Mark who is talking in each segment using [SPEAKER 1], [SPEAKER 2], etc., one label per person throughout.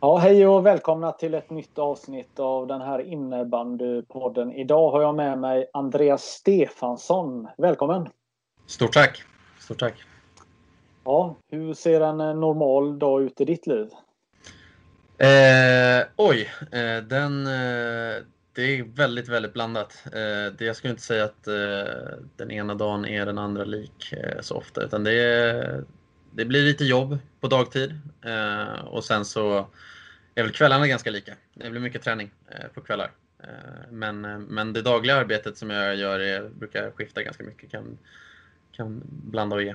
[SPEAKER 1] Ja, hej och välkomna till ett nytt avsnitt av den här innebandypodden. Idag har jag med mig Andreas Stefansson. Välkommen!
[SPEAKER 2] Stort tack! Stort tack!
[SPEAKER 1] Ja, hur ser en normal dag ut i ditt liv?
[SPEAKER 2] Eh, oj, eh, den, eh, det är väldigt, väldigt blandat. Eh, det, jag skulle inte säga att eh, den ena dagen är den andra lik eh, så ofta, utan det, är, det blir lite jobb på dagtid och sen så är väl kvällarna ganska lika. Det blir mycket träning på kvällar. Men, men det dagliga arbetet som jag gör är, brukar skifta ganska mycket, kan, kan blanda och ge.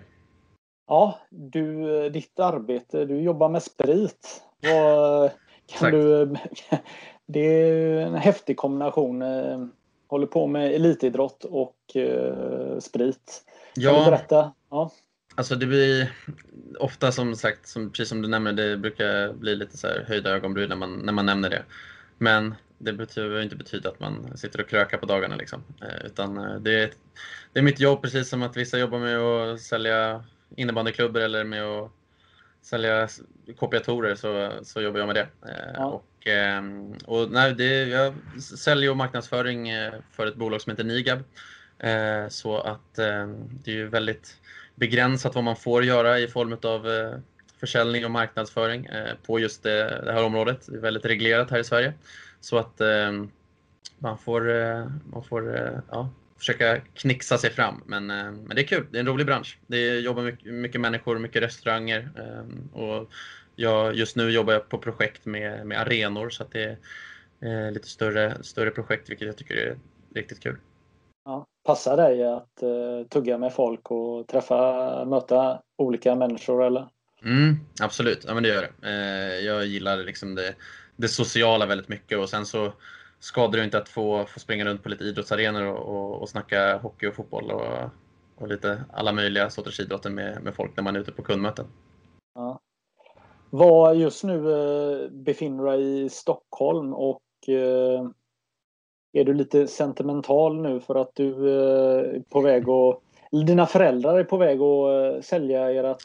[SPEAKER 1] Ja, du, ditt arbete, du jobbar med sprit. Vad, kan du, det är en häftig kombination. Håller på med elitidrott och sprit. Kan ja, du berätta? Ja.
[SPEAKER 2] Alltså det blir ofta som sagt, som, precis som du nämner, det brukar bli lite så här höjda ögonbryn när man, när man nämner det. Men det behöver inte betyda att man sitter och krökar på dagarna. Liksom. Eh, utan det, är, det är mitt jobb precis som att vissa jobbar med att sälja innebandyklubbor eller med att sälja kopiatorer så, så jobbar jag med det. Eh, ja. Och, ehm, och nej, det, jag säljer och marknadsföring eh, för ett bolag som heter Nigab. Eh, så att ehm, det är ju väldigt begränsat vad man får göra i form av eh, försäljning och marknadsföring eh, på just det, det här området. Det är väldigt reglerat här i Sverige. Så att ehm, man får, man får ja, försöka knixa sig fram. Men, men det är kul, det är en rolig bransch. Det jobbar mycket, mycket människor, mycket restauranger. Ehm, och jag, just nu jobbar jag på projekt med, med arenor så att det är lite större, större projekt vilket jag tycker är riktigt kul.
[SPEAKER 1] Ja, passar dig att uh, tugga med folk och träffa, möta olika människor eller?
[SPEAKER 2] Mm, absolut, ja, men det gör det. Uh, jag gillar liksom det, det sociala väldigt mycket och sen så skadar det inte att få, få springa runt på lite idrottsarenor och, och, och snacka hockey och fotboll och, och lite alla möjliga sorters idrotter med, med folk när man är ute på kundmöten.
[SPEAKER 1] Ja. Var just nu eh, befinner du dig i Stockholm och eh, är du lite sentimental nu för att du eh, är på väg att dina föräldrar är på väg att eh, sälja ert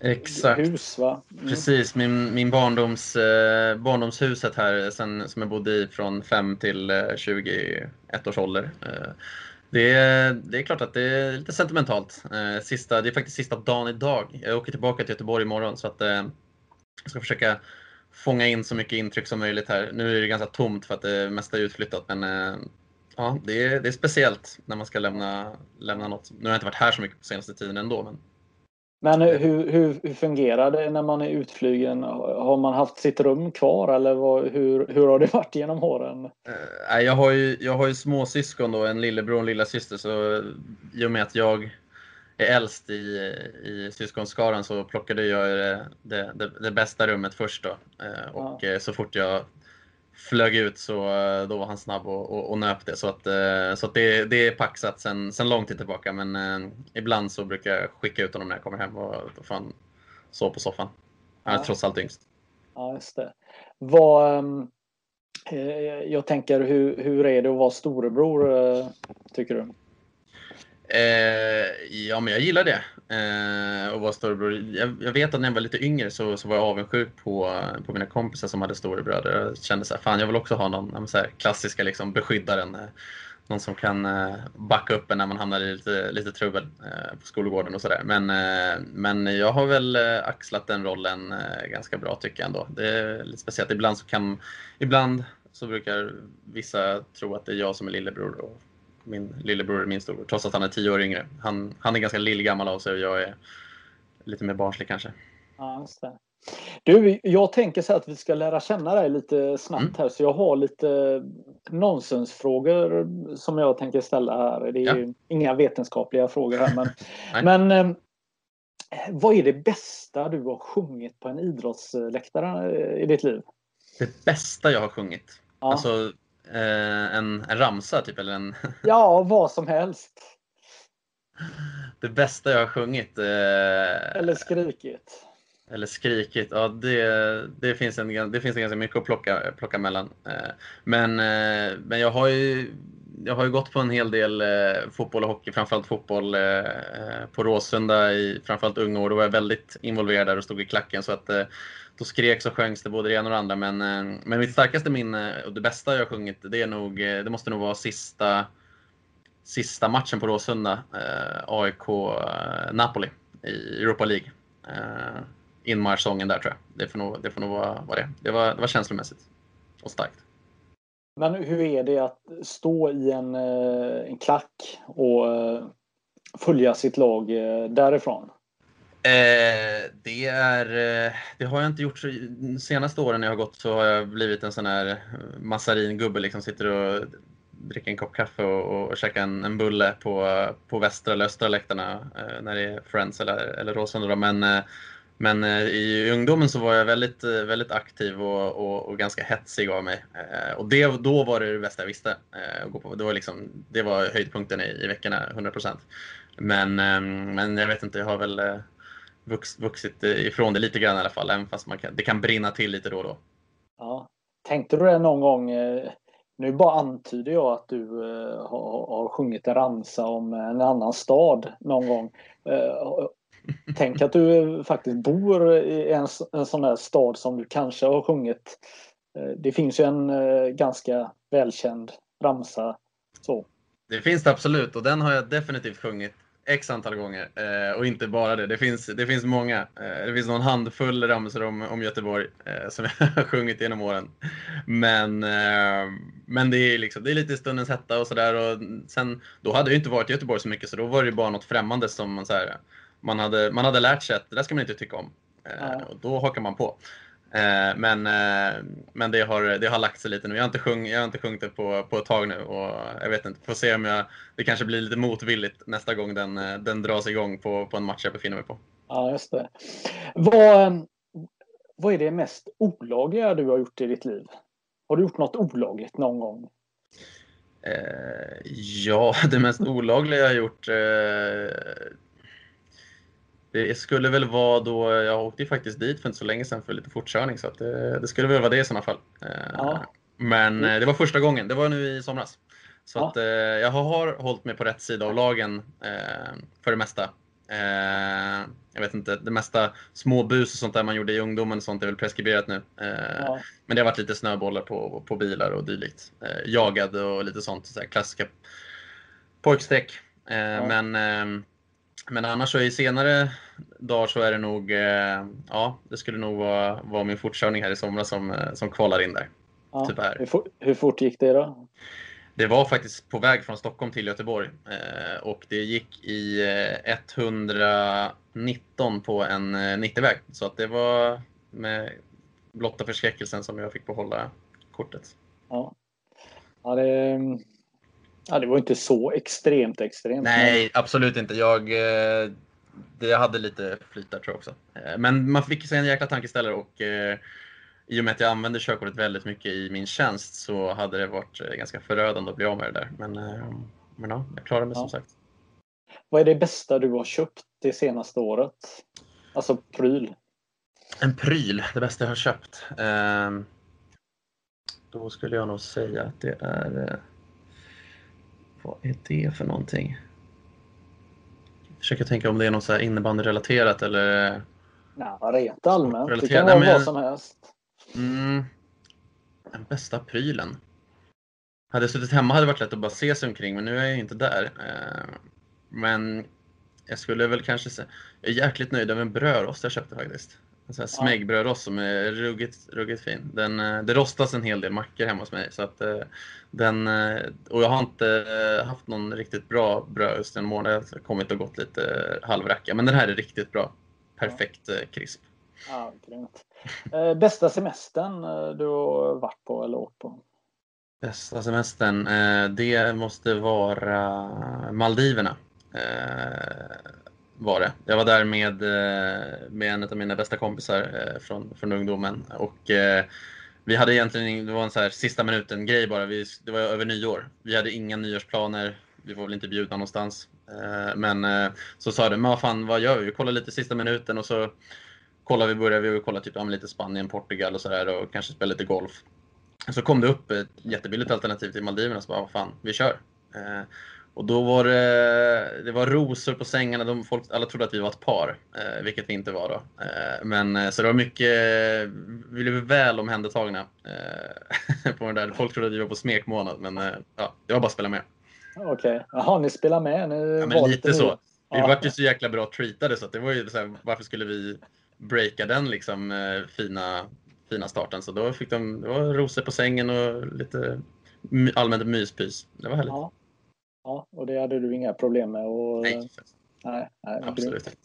[SPEAKER 2] Exakt.
[SPEAKER 1] hus va?
[SPEAKER 2] Mm. Precis, min, min barndoms, eh, barndomshuset här sen, som jag bodde i från 5 till eh, 21 års ålder. Eh, det, är, det är klart att det är lite sentimentalt. Eh, sista, det är faktiskt sista dagen idag. Jag åker tillbaka till Göteborg imorgon så att eh, jag ska försöka fånga in så mycket intryck som möjligt här. Nu är det ganska tomt för att det mesta är utflyttat men eh, ja, det är, det är speciellt när man ska lämna, lämna något. Nu har jag inte varit här så mycket på senaste tiden ändå men
[SPEAKER 1] men hur, hur, hur fungerar det när man är utflygen? Har man haft sitt rum kvar eller vad, hur, hur har det varit genom åren?
[SPEAKER 2] Uh, jag, har ju, jag har ju småsyskon då, en lillebror och en lillasyster så i och med att jag är äldst i, i syskonskaran så plockade jag det, det, det, det bästa rummet först då. Uh, och ja. så fort jag flög ut så eh, då var han snabb och, och, och nöp det. Så, att, eh, så att det, det är paxat sen, sen lång tid tillbaka. Men eh, ibland så brukar jag skicka ut honom när jag kommer hem och då får han sova på soffan. Han är ja. trots allt yngst.
[SPEAKER 1] Ja, just det. Vad, eh, jag tänker, hur, hur är det att vara storebror, eh, tycker du?
[SPEAKER 2] Eh, ja, men jag gillar det. Eh, och vara storebror. Jag, jag, vet att när jag var lite yngre så, så var jag avundsjuk på, på mina kompisar som hade storebröder. Jag kände så här, fan jag vill också ha någon så här, klassiska liksom, beskyddaren. Eh, någon som kan eh, backa upp en när man hamnar i lite, lite trubbel eh, på skolgården och sådär. Men, eh, men jag har väl eh, axlat den rollen eh, ganska bra tycker jag ändå. Det är lite speciellt. Ibland så kan, ibland så brukar vissa tro att det är jag som är lillebror och min lillebror är min storbror, trots att han är tio år yngre. Han, han är ganska lillgammal av sig och jag är lite mer barnslig kanske.
[SPEAKER 1] Ja, just det. Du, jag tänker så att vi ska lära känna dig lite snabbt mm. här så jag har lite nonsensfrågor som jag tänker ställa här. Det är ja. inga vetenskapliga frågor här men, men eh, vad är det bästa du har sjungit på en idrottsläktare i ditt liv?
[SPEAKER 2] Det bästa jag har sjungit? Ja. Alltså eh, en, en ramsa typ eller en...
[SPEAKER 1] ja, vad som helst.
[SPEAKER 2] Det bästa jag har sjungit? Eh...
[SPEAKER 1] Eller skrikit?
[SPEAKER 2] Eller skrikit, ja det, det, finns en, det finns en ganska mycket att plocka, plocka mellan. Eh, men, eh, men jag har ju jag har ju gått på en hel del eh, fotboll och hockey, framförallt fotboll eh, eh, på Råsunda i framförallt unga år. Då var jag väldigt involverad där och stod i klacken. Så att, eh, då skreks och sjöngs det både det ena och det andra. Men, eh, men mitt starkaste minne och det bästa jag har sjungit, det, är nog, eh, det måste nog vara sista, sista matchen på Råsunda. Eh, AIK-Napoli i Europa League inmarschsången där tror jag. Det får nog, det får nog vara, vara det. Det var, det var känslomässigt och starkt.
[SPEAKER 1] Men hur är det att stå i en, eh, en klack och eh, följa sitt lag eh, därifrån?
[SPEAKER 2] Eh, det, är, det har jag inte gjort. Så, de senaste åren när jag har gått så har jag blivit en sån här massaringubbe. Liksom sitter och dricker en kopp kaffe och, och käkar en, en bulle på, på västra eller östra läktarna eh, när det är Friends eller, eller Råsunda. Men men eh, i ungdomen så var jag väldigt, eh, väldigt aktiv och, och, och ganska hetsig av mig. Eh, och det, då var det det bästa jag visste. att gå på. Det, var liksom, det var höjdpunkten i, i veckorna, 100%. Men, ehm, men jag vet inte, jag har väl vux, vuxit ifrån det lite grann i alla fall. Även fast man kan, det kan brinna till lite då och då.
[SPEAKER 1] Ja. Tänkte du det någon gång, nu bara antyder jag att du har, har sjungit en ramsa om en annan stad någon gång. Tänk att du faktiskt bor i en, en sån här stad som du kanske har sjungit. Eh, det finns ju en eh, ganska välkänd ramsa. Så.
[SPEAKER 2] Det finns det absolut och den har jag definitivt sjungit x antal gånger. Eh, och inte bara det, det finns, det finns många. Eh, det finns någon handfull ramsor om, om Göteborg eh, som jag har sjungit genom åren. Men, eh, men det, är liksom, det är lite stundens hetta och sådär. Då hade jag inte varit i Göteborg så mycket så då var det bara något främmande som man så här, man hade, man hade lärt sig att det där ska man inte tycka om. Eh, ja. Och då hakar man på. Eh, men eh, men det, har, det har lagt sig lite nu. Jag har inte, sjung, jag har inte sjungit det på, på ett tag nu och jag vet inte, får se om jag, det kanske blir lite motvilligt nästa gång den, den dras igång på, på en match jag befinner mig på.
[SPEAKER 1] Ja, just det. Vad, vad är det mest olagliga du har gjort i ditt liv? Har du gjort något olagligt någon gång?
[SPEAKER 2] Eh, ja, det mest olagliga jag har gjort eh, det skulle väl vara då, jag åkte ju faktiskt dit för inte så länge sedan för lite fortkörning så att det, det skulle väl vara det i sådana fall. Eh, ja. Men eh, det var första gången, det var nu i somras. Så ja. att, eh, jag har hållit mig på rätt sida av lagen för det mesta. Jag vet inte, det mesta småbus och sånt där man gjorde i ungdomen sånt är väl preskriberat nu. Ja. Men det har varit lite snöbollar på, på bilar och dylikt. Jagad och lite sånt, så klassiska pojkstreck. Men men annars så i senare dagar så är det nog, eh, ja, det skulle nog vara, vara min fortkörning här i somras som, eh, som kvalar in där.
[SPEAKER 1] Ja, här. Hur, fort, hur fort gick det då?
[SPEAKER 2] Det var faktiskt på väg från Stockholm till Göteborg eh, och det gick i 119 på en 90-väg. Så att det var med blotta förskräckelsen som jag fick behålla kortet.
[SPEAKER 1] Ja, ja det, Ja, det var inte så extremt extremt.
[SPEAKER 2] Nej, men... absolut inte. Jag, eh, jag hade lite flyt där tror jag också. Eh, men man fick sig en jäkla tankeställare och eh, i och med att jag använde körkortet väldigt mycket i min tjänst så hade det varit ganska förödande att bli av med det där. Men, men ja, jag klarade mig ja. som sagt.
[SPEAKER 1] Vad är det bästa du har köpt det senaste året? Alltså pryl.
[SPEAKER 2] En pryl, det bästa jag har köpt. Då skulle jag nog säga att det är vad är det för någonting? Jag försöker tänka om det är något så innebandyrelaterat eller...
[SPEAKER 1] Ja, rent allmänt. Relaterat. Det kan vara Nej, men... vad som helst.
[SPEAKER 2] Mm, den bästa prylen. Hade jag suttit hemma hade det varit lätt att bara se sig omkring men nu är jag inte där. Eh, men jag skulle väl kanske säga, jag är jäkligt nöjd med en brödrost jag köpte faktiskt. En här smäggbrödrost som är ruggigt, ruggigt fin. Den, eh, det rostas en hel del mackor hemma hos mig. Så att, eh, den, eh, och jag har inte haft någon riktigt bra brödost genom åren. Det har kommit och gått lite halvracka. Men den här är riktigt bra. Perfekt krisp.
[SPEAKER 1] Ja, grymt. Bästa semestern du har varit på eller åkt på?
[SPEAKER 2] Bästa semestern, det måste vara Maldiverna. Var det. Jag var där med, eh, med en av mina bästa kompisar eh, från, från ungdomen. Och, eh, vi hade egentligen, det var en så här sista minuten grej bara, vi, det var över nyår. Vi hade inga nyårsplaner, vi var väl inte bjudna någonstans. Men så sa de, men vad fan, vad gör vi? Vi kollar lite sista minuten och så kollar vi, börjar vi kolla typ, lite Spanien, Portugal och sådär och kanske spela lite golf. Så kom det upp ett jättebilligt alternativ till Maldiverna, så bara, vad fan, vi kör. Och då var det, det var rosor på sängarna. De, folk, alla trodde att vi var ett par, eh, vilket vi inte var då. Eh, men, eh, så det var mycket, vi blev väl omhändertagna eh, på den där. Folk trodde att vi var på smekmånad, men ja, det var bara att spela med.
[SPEAKER 1] Okej, okay. jaha, ni spelar med? Ni
[SPEAKER 2] ja, men lite så. Vi ja. var ju så jäkla bra treatade så det var ju så här, varför skulle vi breaka den liksom fina, fina starten? Så då fick de, det var rosor på sängen och lite allmänt myspys. Det var härligt. Ja.
[SPEAKER 1] Ja, och det hade du inga problem med? Och,
[SPEAKER 2] nej.
[SPEAKER 1] nej, nej
[SPEAKER 2] Absolut inte.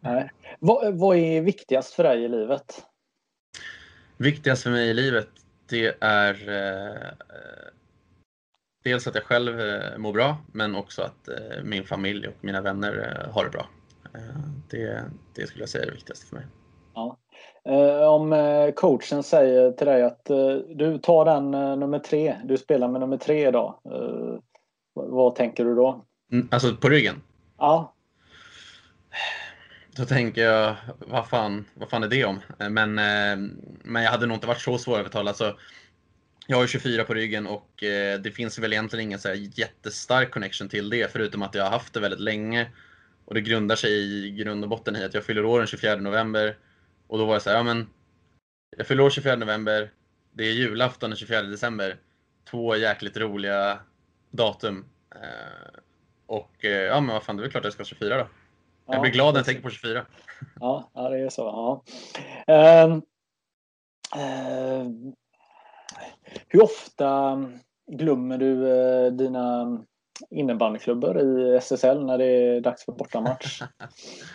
[SPEAKER 1] nej. Vad, vad är viktigast för dig i livet?
[SPEAKER 2] Viktigast för mig i livet, det är eh, dels att jag själv eh, mår bra, men också att eh, min familj och mina vänner eh, har det bra. Eh, det, det skulle jag säga är det viktigaste för mig.
[SPEAKER 1] Ja. Eh, om coachen säger till dig att du tar den nummer tre, du spelar med nummer tre idag. Vad tänker du då?
[SPEAKER 2] Mm, alltså på ryggen?
[SPEAKER 1] Ja.
[SPEAKER 2] Då tänker jag, vad fan, vad fan är det om? Men, eh, men jag hade nog inte varit så svårövertalad. Alltså, jag har 24 på ryggen och eh, det finns väl egentligen ingen så jättestark connection till det, förutom att jag har haft det väldigt länge. Och det grundar sig i grund och botten i att jag fyller år den 24 november. Och då var jag så här, ja men, jag fyller år 24 november, det är julafton den 24 december. Två jäkligt roliga datum. Eh, och eh, ja, men vad fan, det är väl klart att jag ska ha 24 då. Jag blir glad när jag tänker på 24.
[SPEAKER 1] Ja, ja det är så. Ja. Uh, uh, hur ofta glömmer du uh, dina innebandyklubbor i SSL när det är dags för bortamatch?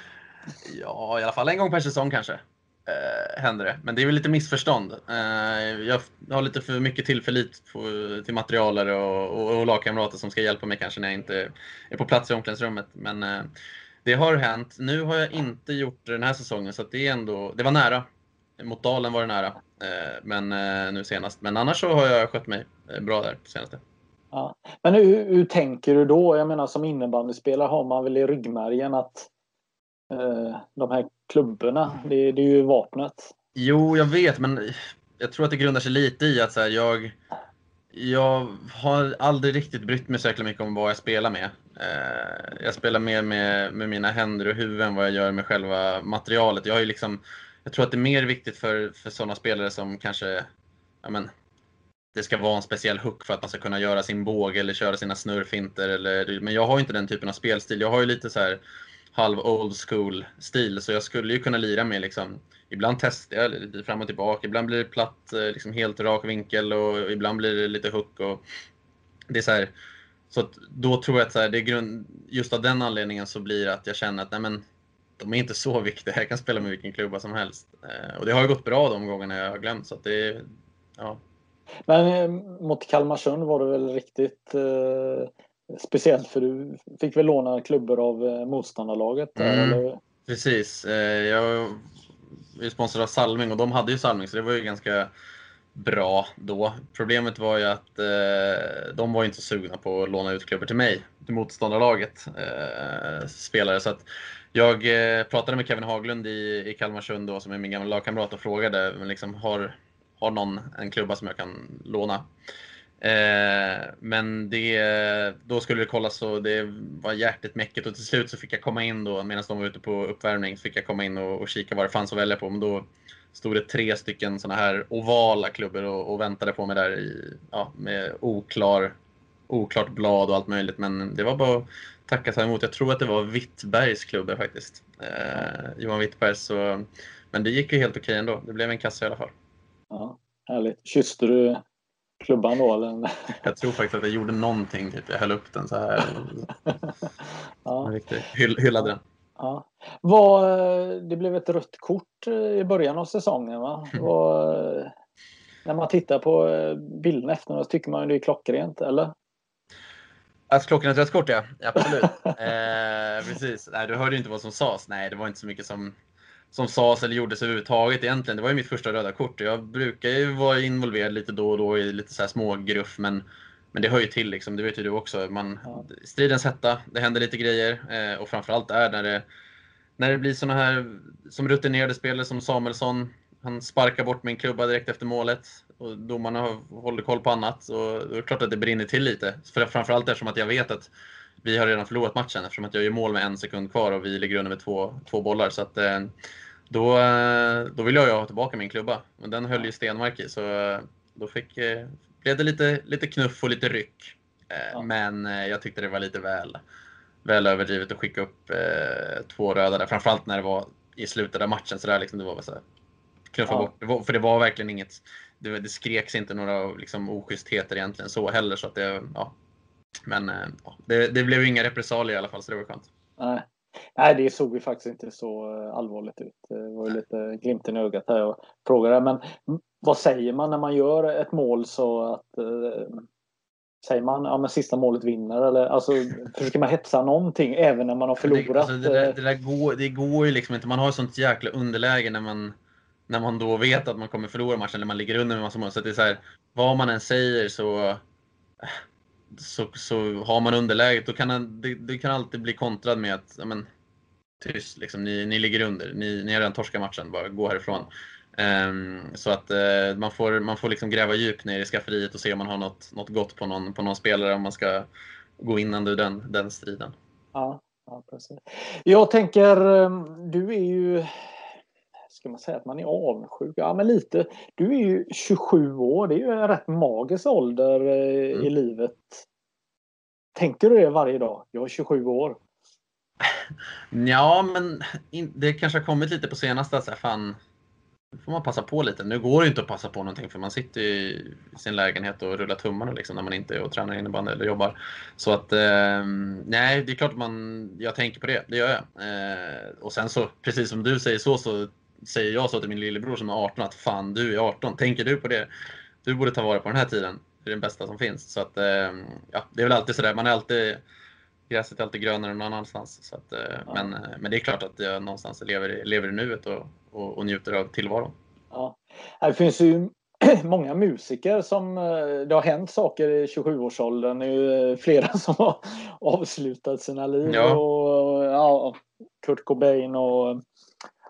[SPEAKER 2] ja, i alla fall en gång per säsong kanske eh, händer det. Men det är väl lite missförstånd. Eh, jag har lite för mycket tillförlit på, till materialare och, och, och lagkamrater som ska hjälpa mig kanske när jag inte är på plats i omklädningsrummet. Men eh, det har hänt. Nu har jag inte gjort det den här säsongen så det är ändå, det var nära. Mot Dalen var det nära, eh, men eh, nu senast. Men annars så har jag skött mig eh, bra där på senaste.
[SPEAKER 1] Ja. Men hur, hur tänker du då? Jag menar som innebandyspelare har man väl i ryggmärgen att Eh, de här klubborna. Det, det, är ju vapnet.
[SPEAKER 2] Jo, jag vet, men jag tror att det grundar sig lite i att så här, jag, jag har aldrig riktigt brytt mig så jäkla mycket om vad jag spelar med. Eh, jag spelar mer med, med mina händer och huvud än vad jag gör med själva materialet. Jag, har liksom, jag tror att det är mer viktigt för, för sådana spelare som kanske ja men, det ska vara en speciell hook för att man ska kunna göra sin båge eller köra sina snurrfinter. Eller, men jag har inte den typen av spelstil. Jag har ju lite så här halv old school stil så jag skulle ju kunna lira med liksom Ibland testar jag lite fram och tillbaka, ibland blir det platt, eh, liksom helt rak vinkel och ibland blir det lite hook. Och det är så här, så då tror jag att så här, det är grund, just av den anledningen så blir det att jag känner att nej men, de är inte så viktiga, jag kan spela med vilken klubba som helst. Eh, och det har ju gått bra de gångerna jag har glömt. Så att det, ja.
[SPEAKER 1] Men eh, mot Kalmarsund var det väl riktigt eh Speciellt för du fick väl låna klubbor av eh, motståndarlaget? Där, mm, eller?
[SPEAKER 2] Precis. Eh, jag är sponsrad av Salming och de hade ju Salming så det var ju ganska bra då. Problemet var ju att eh, de var inte sugna på att låna ut klubbor till mig, till motståndarlaget, eh, spelare. Så att jag eh, pratade med Kevin Haglund i, i Kalmarsund då, som är min gamla lagkamrat och frågade men liksom, har, har någon en klubba som jag kan låna. Eh, men det, då skulle det kollas och det var hjärtligt mäcket och till slut så fick jag komma in då medan de var ute på uppvärmning så fick jag komma in och, och kika vad det fanns att välja på. Men då stod det tre stycken sådana här ovala klubbor och, och, väntade på mig där i, ja, med oklar, oklart blad och allt möjligt. Men det var bara att tacka sig emot. Jag tror att det var Wittbergs klubbor faktiskt. Eh, Johan Wittbergs. Så, men det gick ju helt okej ändå. Det blev en kassa i alla fall.
[SPEAKER 1] Ja, härligt. Kysste du klubban då? Eller?
[SPEAKER 2] Jag tror faktiskt att jag gjorde någonting, typ. jag höll upp den så här. ja. Hyll, hyllade den.
[SPEAKER 1] Ja. Var, det blev ett rött kort i början av säsongen va? Var, när man tittar på bilderna efteråt tycker man ju det är klockrent, eller?
[SPEAKER 2] Att klockan är ett rött kort ja, absolut. eh, precis. Nej, du hörde ju inte vad som sades. Nej, det var inte så mycket som, som sades eller gjordes överhuvudtaget egentligen. Det var ju mitt första röda kort. Jag brukar ju vara involverad lite då och då i lite så här smågruff, men, men det hör ju till liksom. Det vet ju du också. Man, ja. Stridens hetta, det händer lite grejer eh, och framförallt är när det, när det blir såna här som rutinerade spelare som Samuelsson. Han sparkar bort min klubba direkt efter målet och domarna håller koll på annat. Och det är klart att det brinner till lite. För framförallt eftersom att jag vet att vi har redan förlorat matchen eftersom att jag gör mål med en sekund kvar och vi ligger under med två, två bollar. Så att, eh, då, eh, då vill jag ha tillbaka min klubba. Men den höll ju Stenmark i så eh, då fick, blev det lite, lite knuff och lite ryck. Ja. Men jag tyckte det var lite väl, väl överdrivet att skicka upp två röda där. Framförallt när det var i slutet av matchen. Så där, liksom, det var så här, knuffa ja. bort. För det var verkligen inget det, det skreks inte några liksom, oschystheter egentligen så heller. Så att det, ja. Men eh, ja, det, det blev inga repressalier i alla fall, så det var skönt.
[SPEAKER 1] Nej. Nej, det såg ju faktiskt inte så eh, allvarligt ut. Det var ju lite glimten i ögat här och frågade. Men vad säger man när man gör ett mål så att eh, Säger man ja men sista målet vinner eller alltså försöker man hetsa någonting även när man har förlorat? Det, alltså,
[SPEAKER 2] det, där, det, där går, det går ju liksom inte. Man har sånt jäkla underläge när man när man då vet att man kommer förlora matchen eller man ligger under med massa mål. Så det är så här, vad man än säger så, så, så har man underläget. Då kan det, det kan alltid bli kontrad med att men, tyst, liksom, ni, ni ligger under. Ni, ni har redan torskat matchen, bara gå härifrån. Um, så att uh, man får, man får liksom gräva djupt ner i skafferiet och se om man har något, något gott på någon, på någon spelare om man ska gå in under den, den striden.
[SPEAKER 1] Ja, ja, precis. Jag tänker, ehm, du är ju ska man säga att man är avundsjuk? Ja, men lite. Du är ju 27 år. Det är ju en rätt magisk ålder eh, mm. i livet. Tänker du det varje dag? Jag är 27 år.
[SPEAKER 2] Ja, men det kanske har kommit lite på senaste. Så här, fan, nu får man passa på lite. Nu går det inte att passa på någonting för man sitter i sin lägenhet och rullar tummarna liksom, när man inte är och tränar innebandy eller jobbar. Så att, eh, nej, det är klart att man, jag tänker på det. Det gör jag. Eh, och sen så, precis som du säger så, så säger jag så till min lillebror som är 18 att fan du är 18, tänker du på det? Du borde ta vara på den här tiden. Det är den bästa som finns. Så att, ehm, ja, det är väl alltid sådär, man är alltid Gräset är alltid grönare någon annanstans. Så att, eh, ja. men, eh, men det är klart att jag någonstans lever, lever i nuet och, och, och njuter av tillvaron.
[SPEAKER 1] Ja. Det finns ju många musiker som eh, det har hänt saker i 27-årsåldern. Det är ju flera som har avslutat sina liv. Ja. Och, ja, Kurt Cobain och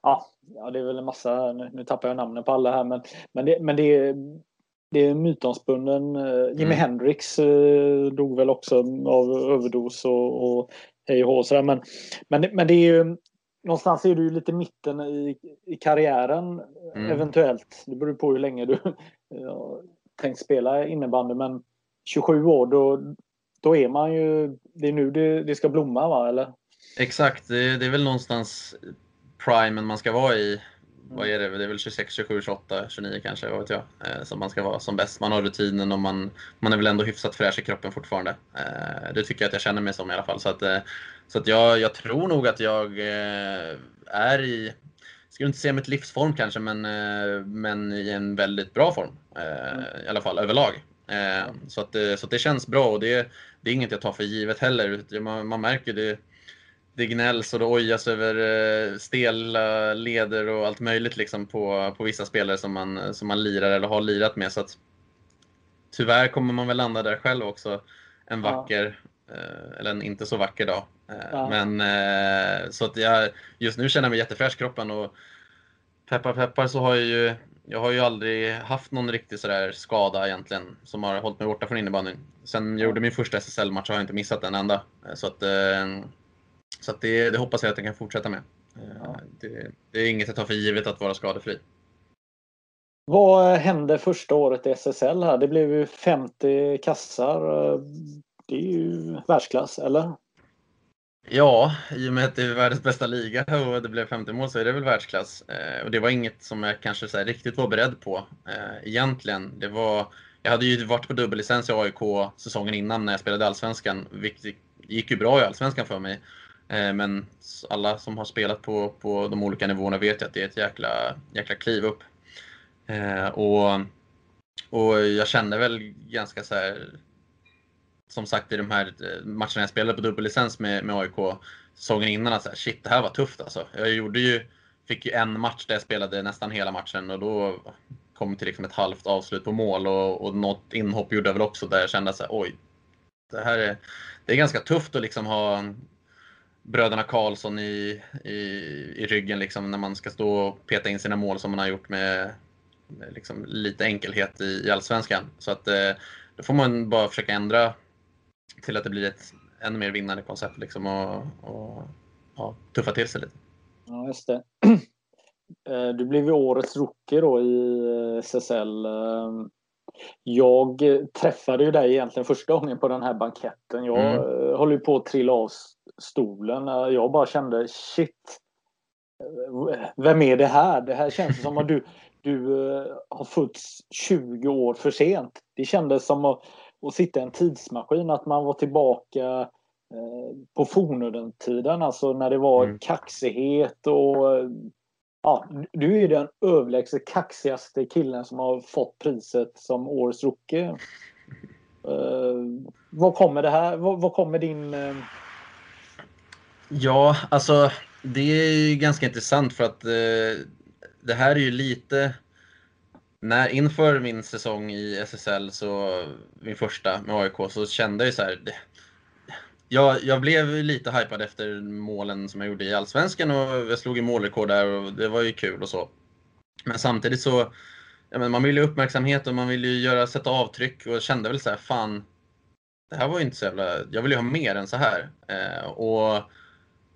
[SPEAKER 1] ja, ja, det är väl en massa, nu, nu tappar jag namnen på alla här, men, men, det, men det är det är mytomspunnen. Eh, Jimi mm. Hendrix eh, dog väl också av överdos och, och hej och sådär. Men, men, men det är ju någonstans är du lite mitten i, i karriären mm. eventuellt. Det beror på hur länge du ja, tänkt spela innebandy. Men 27 år då, då är man ju, det är nu det, det ska blomma va eller?
[SPEAKER 2] Exakt, det, det är väl någonstans primen man ska vara i. Vad är det? Det är väl 26, 27, 28, 29 kanske, vad vet jag. Eh, som man ska vara som bäst. Man har rutinen och man, man är väl ändå hyfsat fräsch i kroppen fortfarande. Eh, det tycker jag att jag känner mig som i alla fall. Så, att, eh, så att jag, jag tror nog att jag är i, skulle inte säga mitt livsform kanske, men, men i en väldigt bra form. I alla fall överlag. Så, att, så att det känns bra och det, det är inget jag tar för givet heller. Man, man märker det det gnälls och det ojas över eh, stela leder och allt möjligt liksom på, på vissa spelare som man, som man lirar eller har lirat med. Så att, tyvärr kommer man väl landa där själv också en vacker, ja. eh, eller en inte så vacker dag. Eh, ja. Men så att jag just nu känner jag mig jättefräsch i kroppen och peppar peppar så har jag ju jag har ju aldrig haft någon riktig sådär skada egentligen som har hållit mig borta från innebandyn. Sen jag gjorde min första SSL-match har jag inte missat en enda. Så att så det, det, hoppas jag att jag kan fortsätta med. Ja. Det, det, är inget jag tar för givet att vara skadefri.
[SPEAKER 1] Vad hände första året i SSL här? Det blev ju 50 kassar. Det är ju världsklass, eller?
[SPEAKER 2] Ja, i och med att det är världens bästa liga och det blev 50 mål så är det väl världsklass. Eh, och det var inget som jag kanske så riktigt var beredd på eh, egentligen. Det var, jag hade ju varit på dubbellicens i AIK säsongen innan när jag spelade Allsvenskan, vilket gick ju bra i Allsvenskan för mig. Eh, men alla som har spelat på, på de olika nivåerna vet ju att det är ett jäkla, jäkla kliv upp. Eh, och, och jag kände väl ganska så här, som sagt i de här eh, matcherna jag spelade på dubbellicens med, med AIK säsongen innan att så här, shit, det här var tufft alltså. Jag gjorde ju, fick ju en match där jag spelade nästan hela matchen och då kom till liksom ett halvt avslut på mål och, och något inhopp gjorde jag väl också där jag kände att oj, det här är, det är ganska tufft att liksom ha bröderna Karlsson i, i, i ryggen liksom när man ska stå och peta in sina mål som man har gjort med, med liksom lite enkelhet i, i Allsvenskan. Så att eh, då får man bara försöka ändra till att det blir ett ännu mer vinnande koncept liksom och, och ja, tuffa till sig lite.
[SPEAKER 1] Ja, just det. Eh, du blev ju årets rookie då i eh, SSL. Eh, jag träffade ju dig egentligen första gången på den här banketten. Jag mm. håller ju på att trilla av stolen. Jag bara kände shit. Vem är det här? Det här känns som att du, du har fötts 20 år för sent. Det kändes som att och sitta i en tidsmaskin. Att man var tillbaka eh, på fornöden-tiden, alltså när det var mm. kaxighet och ja, du är den överlägset kaxigaste killen som har fått priset som årets rookie. Uh, vad kommer det här? Vad, vad kommer din... Uh...
[SPEAKER 2] Ja, alltså det är ju ganska intressant för att eh, det här är ju lite när, inför min säsong i SSL, så, min första med AIK, så kände jag så här. Det, jag, jag blev lite hypad efter målen som jag gjorde i Allsvenskan och jag slog i målrekord där och det var ju kul och så. Men samtidigt så, ja, man vill ju uppmärksamhet och man vill ju göra, sätta avtryck och kände väl så här, fan, det här var ju inte så jävla, jag vill ju ha mer än så här. Eh, och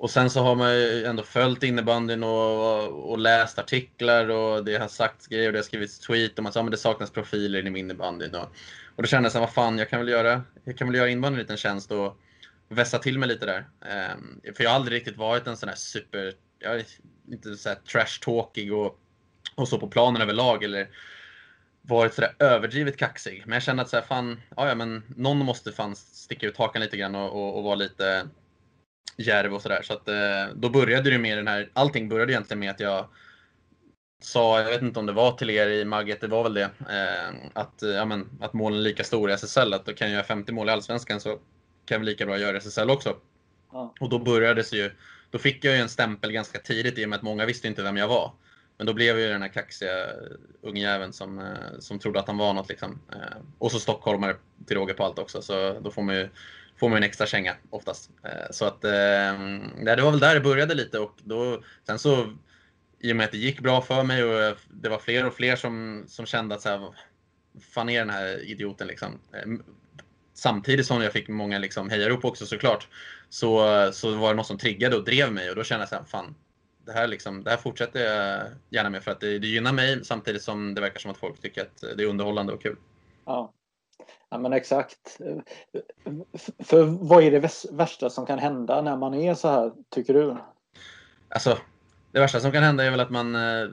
[SPEAKER 2] och sen så har man ju ändå följt innebandyn och, och, läst artiklar och det har sagts grejer och det har skrivits tweet om att ja, men det saknas profiler inom innebandyn. Och, och då kände jag så här, vad fan, jag kan väl göra, jag kan väl göra innebandyn en liten tjänst och vässa till mig lite där. Um, för jag har aldrig riktigt varit en sån här super, jag är inte så här trash-talkig och, och så på planen överlag eller varit sådär överdrivet kaxig. Men jag kände att så här, fan, ja, ja men någon måste fan sticka ut hakan lite grann och, och, och vara lite Järv och sådär. Så att eh, då började det med den här, allting började egentligen med att jag sa, jag vet inte om det var till er i Magget, det var väl det, eh, att, ja, men, att målen är lika stora i SSL, att då kan jag göra 50 mål i Allsvenskan så kan vi lika bra göra i SSL också. Ja. Och då började det ju, då fick jag ju en stämpel ganska tidigt i och med att många visste inte vem jag var. Men då blev jag ju den här kaxiga ungjäveln som, som trodde att han var något. Liksom. Och så stockholmare till råga på allt också, så då får man ju får man en extra känga oftast. Eh, så att eh, det var väl där det började lite och då, sen så i och med att det gick bra för mig och eh, det var fler och fler som, som kände att så här, fan är den här idioten liksom. Ehm, samtidigt som jag fick många liksom hejarop också såklart, så, så var det något som triggade och drev mig och då kände jag så här, fan, det här, liksom, det här fortsätter jag gärna med för att det, det gynnar mig samtidigt som det verkar som att folk tycker att det är underhållande och kul.
[SPEAKER 1] Ja, Ja men exakt. För vad är det värsta som kan hända när man är så här, tycker du?
[SPEAKER 2] Alltså, det värsta som kan hända är väl att man... Eh,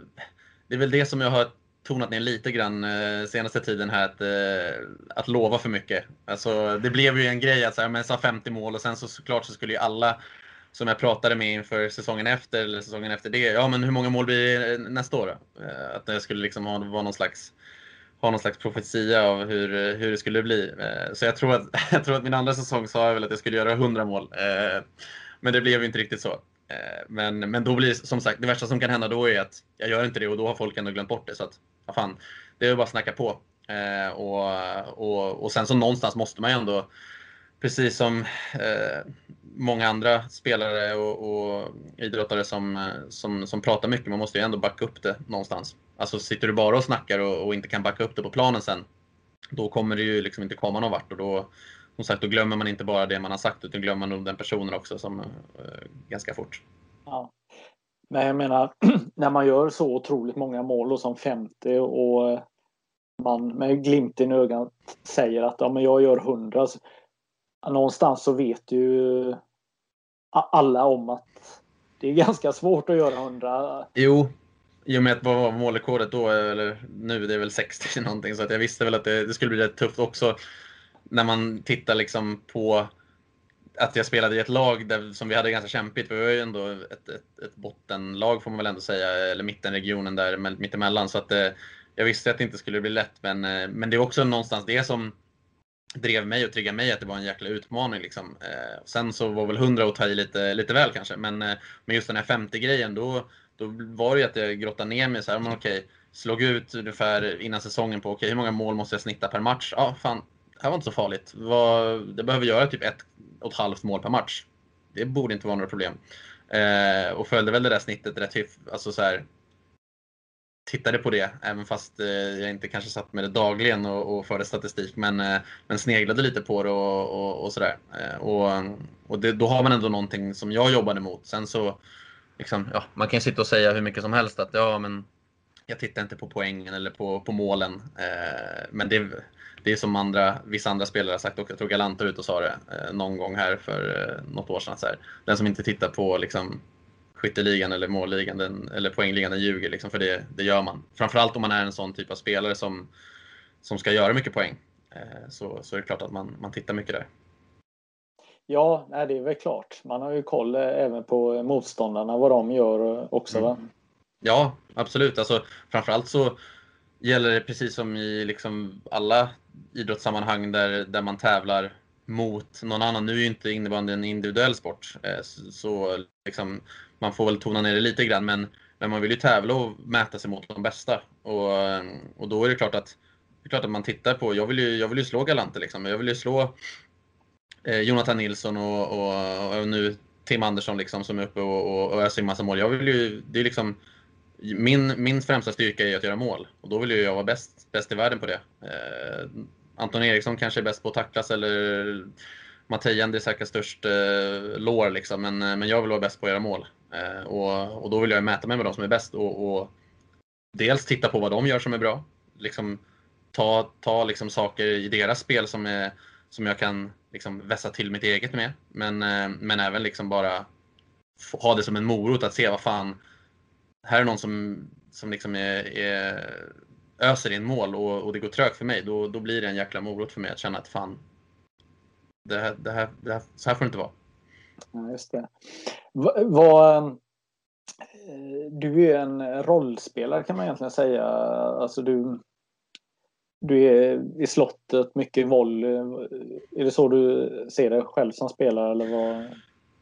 [SPEAKER 2] det är väl det som jag har tonat ner lite grann eh, senaste tiden här, att, eh, att lova för mycket. Alltså, det blev ju en grej att säga, men sa 50 mål och sen så såklart så skulle ju alla som jag pratade med inför säsongen efter, eller säsongen efter det, ja men hur många mål blir det nästa år då? Att det skulle liksom vara någon slags ha någon slags profetia av hur, hur det skulle bli. Eh, så jag tror, att, jag tror att min andra säsong sa jag väl att jag skulle göra 100 mål. Eh, men det blev ju inte riktigt så. Eh, men, men då blir som sagt, det värsta som kan hända då är att jag gör inte det och då har folk ändå glömt bort det. Så att, ja fan, det är bara att snacka på. Och, och, och sen så någonstans måste man ju ändå, precis som många andra spelare och, och idrottare som, som, som pratar mycket, man måste ju ändå backa upp det någonstans. Alltså sitter du bara och snackar och, och, inte kan backa upp det på planen sen, då kommer det ju liksom inte komma någon vart och då, som sagt, då glömmer man inte bara det man har sagt utan glömmer nog den personen också som, eh, ganska fort.
[SPEAKER 1] Ja. Men jag menar, när man gör så otroligt många mål och som 50 och man med glimten i ögat säger att ja, men jag gör 100. Så, någonstans så vet ju alla om att det är ganska svårt att göra 100.
[SPEAKER 2] Jo, i och med att vad var målrekordet då, eller nu, det är väl 60 någonting, så att jag visste väl att det, det skulle bli rätt tufft också när man tittar liksom på att jag spelade i ett lag där, som vi hade ganska kämpigt. Vi var ju ändå ett, ett, ett bottenlag får man väl ändå säga, eller mittenregionen där mittemellan. Så att eh, jag visste att det inte skulle bli lätt, men, eh, men det är också någonstans det som drev mig och triggade mig att det var en jäkla utmaning. Liksom. Eh, sen så var väl 100 att ta i lite, lite väl kanske, men, eh, men just den här 50-grejen, då, då var det ju att jag grottade ner mig så här, men okej, slog ut ungefär innan säsongen på okej, hur många mål måste jag snitta per match? Ja, fan, det här var inte så farligt. Det behöver göra typ ett och ett halvt mål per match. Det borde inte vara några problem. Eh, och följde väl det där snittet rätt hyfsat. alltså så här, tittade på det, även fast eh, jag inte kanske satt med det dagligen och, och förde statistik, men, eh, men sneglade lite på det och, och, och sådär. Eh, och och det, då har man ändå någonting som jag jobbade mot. Sen så, liksom, ja, man kan ju sitta och säga hur mycket som helst att ja, men jag tittar inte på poängen eller på, på målen. Eh, men det, det är som andra, vissa andra spelare har sagt, och jag tror Galanta ut och sa det eh, någon gång här för eh, något år sedan. Så här, den som inte tittar på liksom, skytteligan eller målligan den, eller poängligan den ljuger. Liksom, för det, det gör man. Framförallt om man är en sån typ av spelare som, som ska göra mycket poäng. Eh, så, så är det klart att man, man tittar mycket där.
[SPEAKER 1] Ja, nej, det är väl klart. Man har ju koll eh, även på motståndarna, vad de gör eh, också. Mm. Va?
[SPEAKER 2] Ja, absolut. Alltså, framförallt så gäller det precis som i liksom alla idrottssammanhang där, där man tävlar mot någon annan. Nu är ju inte innebandy en individuell sport, eh, så liksom, man får väl tona ner det lite grann, men, men man vill ju tävla och mäta sig mot de bästa. Och, och då är det klart att, det är klart att man tittar på, jag vill ju, jag vill ju slå Galante liksom. Jag vill ju slå eh, Jonathan Nilsson och, och, och, nu Tim Andersson liksom som är uppe och, och, och öser in massa mål. Jag vill ju, det är liksom, min, min främsta styrka är att göra mål och då vill ju jag vara bäst, bäst i världen på det. Eh, Anton Eriksson kanske är bäst på att tacklas eller Mattejan är säkert störst eh, lår liksom, men, eh, men jag vill vara bäst på att göra mål. Eh, och, och då vill jag mäta mig med de som är bäst och, och dels titta på vad de gör som är bra. Liksom, ta ta liksom saker i deras spel som, är, som jag kan liksom vässa till mitt eget med. Men, eh, men även liksom bara ha det som en morot att se vad fan, här är någon som, som liksom är, är öser in mål och, och det går trögt för mig. Då, då blir det en jäkla morot för mig att känna att fan, det här, det här, det här, så här får det inte vara.
[SPEAKER 1] Ja, just det. Vad, eh, du är en rollspelare kan man egentligen säga. Alltså du, du är i slottet, mycket volley. Är det så du ser dig själv som spelare? Eller vad?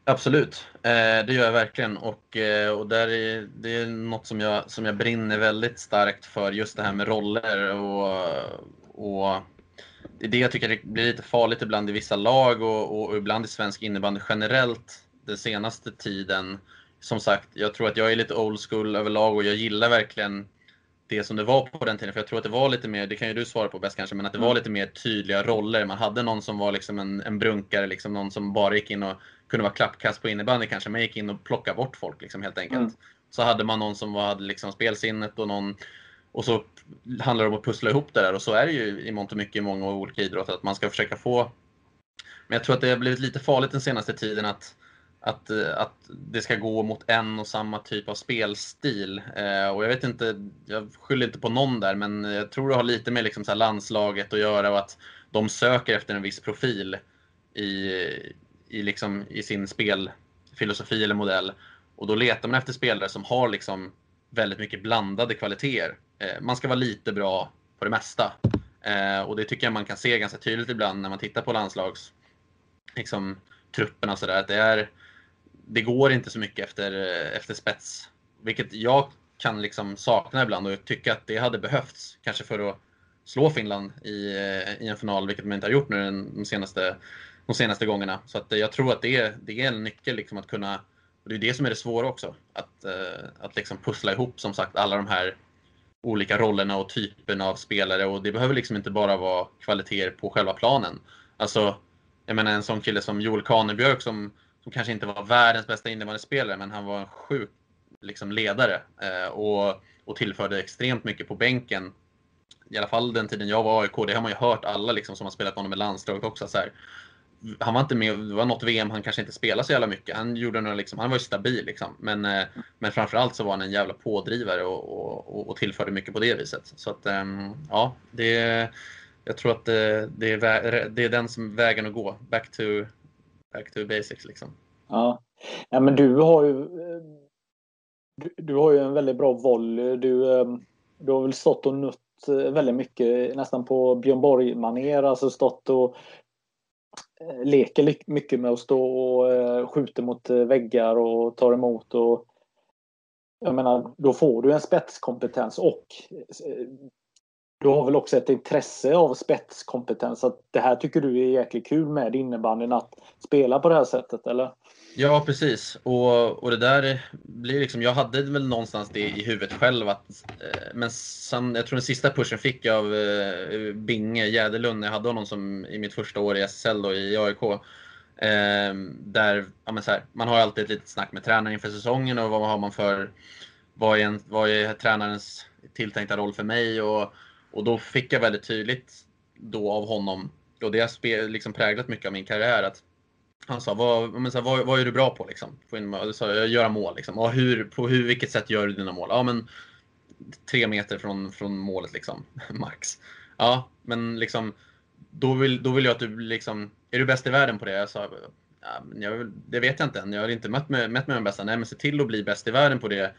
[SPEAKER 2] Absolut, eh, det gör jag verkligen. Och, eh, och där är, det är något som jag, som jag brinner väldigt starkt för, just det här med roller. Och, och det är det jag tycker blir lite farligt ibland i vissa lag och, och ibland i svensk innebandy generellt den senaste tiden. Som sagt, jag tror att jag är lite old school överlag och jag gillar verkligen det som det var på den tiden. För jag tror att det var lite mer, det kan ju du svara på bäst kanske, men att det var mm. lite mer tydliga roller. Man hade någon som var liksom en, en brunkare, liksom någon som bara gick in och kunde vara klappkast på innebandy kanske. Man gick in och plockade bort folk liksom, helt enkelt. Mm. Så hade man någon som hade liksom spelsinnet och någon och så handlar det om att pussla ihop det där och så är det ju i mångt och mycket i många olika idrotter att man ska försöka få men jag tror att det har blivit lite farligt den senaste tiden att, att, eh, att det ska gå mot en och samma typ av spelstil. Eh, och jag vet inte, jag skyller inte på någon där, men jag tror det har lite med liksom så landslaget att göra och att de söker efter en viss profil i, i, liksom, i sin spelfilosofi eller modell. Och då letar man efter spelare som har liksom väldigt mycket blandade kvaliteter. Eh, man ska vara lite bra på det mesta. Eh, och det tycker jag man kan se ganska tydligt ibland när man tittar på landslags liksom, trupperna sådär. Att Det, det går inte så mycket efter, eh, efter spets. Vilket jag kan liksom sakna ibland och tycka att det hade behövts. Kanske för att slå Finland i, eh, i en final, vilket man inte har gjort nu de senaste, de senaste gångerna. Så att eh, jag tror att det är, det är en nyckel liksom att kunna, och det är det som är det svåra också, att, att liksom pussla ihop som sagt alla de här olika rollerna och typerna av spelare och det behöver liksom inte bara vara kvaliteter på själva planen. Alltså, jag menar en sån kille som Joel Kanebjörk som, som kanske inte var världens bästa innebandyspelare men han var en sjuk liksom, ledare eh, och, och tillförde extremt mycket på bänken. I alla fall den tiden jag var AIK, det har man ju hört alla liksom, som har spelat med honom i landslaget också. Så här, han var inte med, det var något VM han kanske inte spelade så jävla mycket. Han, gjorde några, liksom, han var ju stabil liksom. Men, eh, men framförallt så var han en jävla pådrivare och, och, och tillförde mycket på det viset. Så att eh, ja, det, jag tror att det, det, är, det är den som vägen att gå. Back to back to basics liksom.
[SPEAKER 1] Ja, ja men du har ju eh, du, du har ju en väldigt bra volley. Du, eh, du har väl stått och nött eh, väldigt mycket nästan på Björn Borg-manér. Alltså stått och leker mycket med att stå och skjuta skjuter mot väggar och tar emot. Och, jag menar, då får du en spetskompetens och du har väl också ett intresse av spetskompetens. Att det här tycker du är jäkligt kul med innebandyn att spela på det här sättet, eller?
[SPEAKER 2] Ja, precis. Och, och det där blir liksom, jag hade väl någonstans det i huvudet själv att, eh, men sen, jag tror den sista pushen fick jag av eh, Binge Jäderlund, jag hade honom som i mitt första år i SSL då, i AIK. Eh, där, ja, men så här, man har alltid ett litet snack med tränaren inför säsongen och vad har man för, vad är, en, vad är tränarens tilltänkta roll för mig? Och, och då fick jag väldigt tydligt då av honom, och det har liksom präglat mycket av min karriär, att han sa, vad, men så här, vad, vad är du bra på? Liksom? Få in, göra mål. Liksom. Och hur, på hur, vilket sätt gör du dina mål? Ja, men tre meter från, från målet, liksom, max. Ja, men liksom, då vill, då vill jag att du liksom, är du bäst i världen på det? Jag sa, ja, jag, det vet jag inte än. Jag har inte mött med, med den bästa. Nej, men se till att bli bäst i världen på det.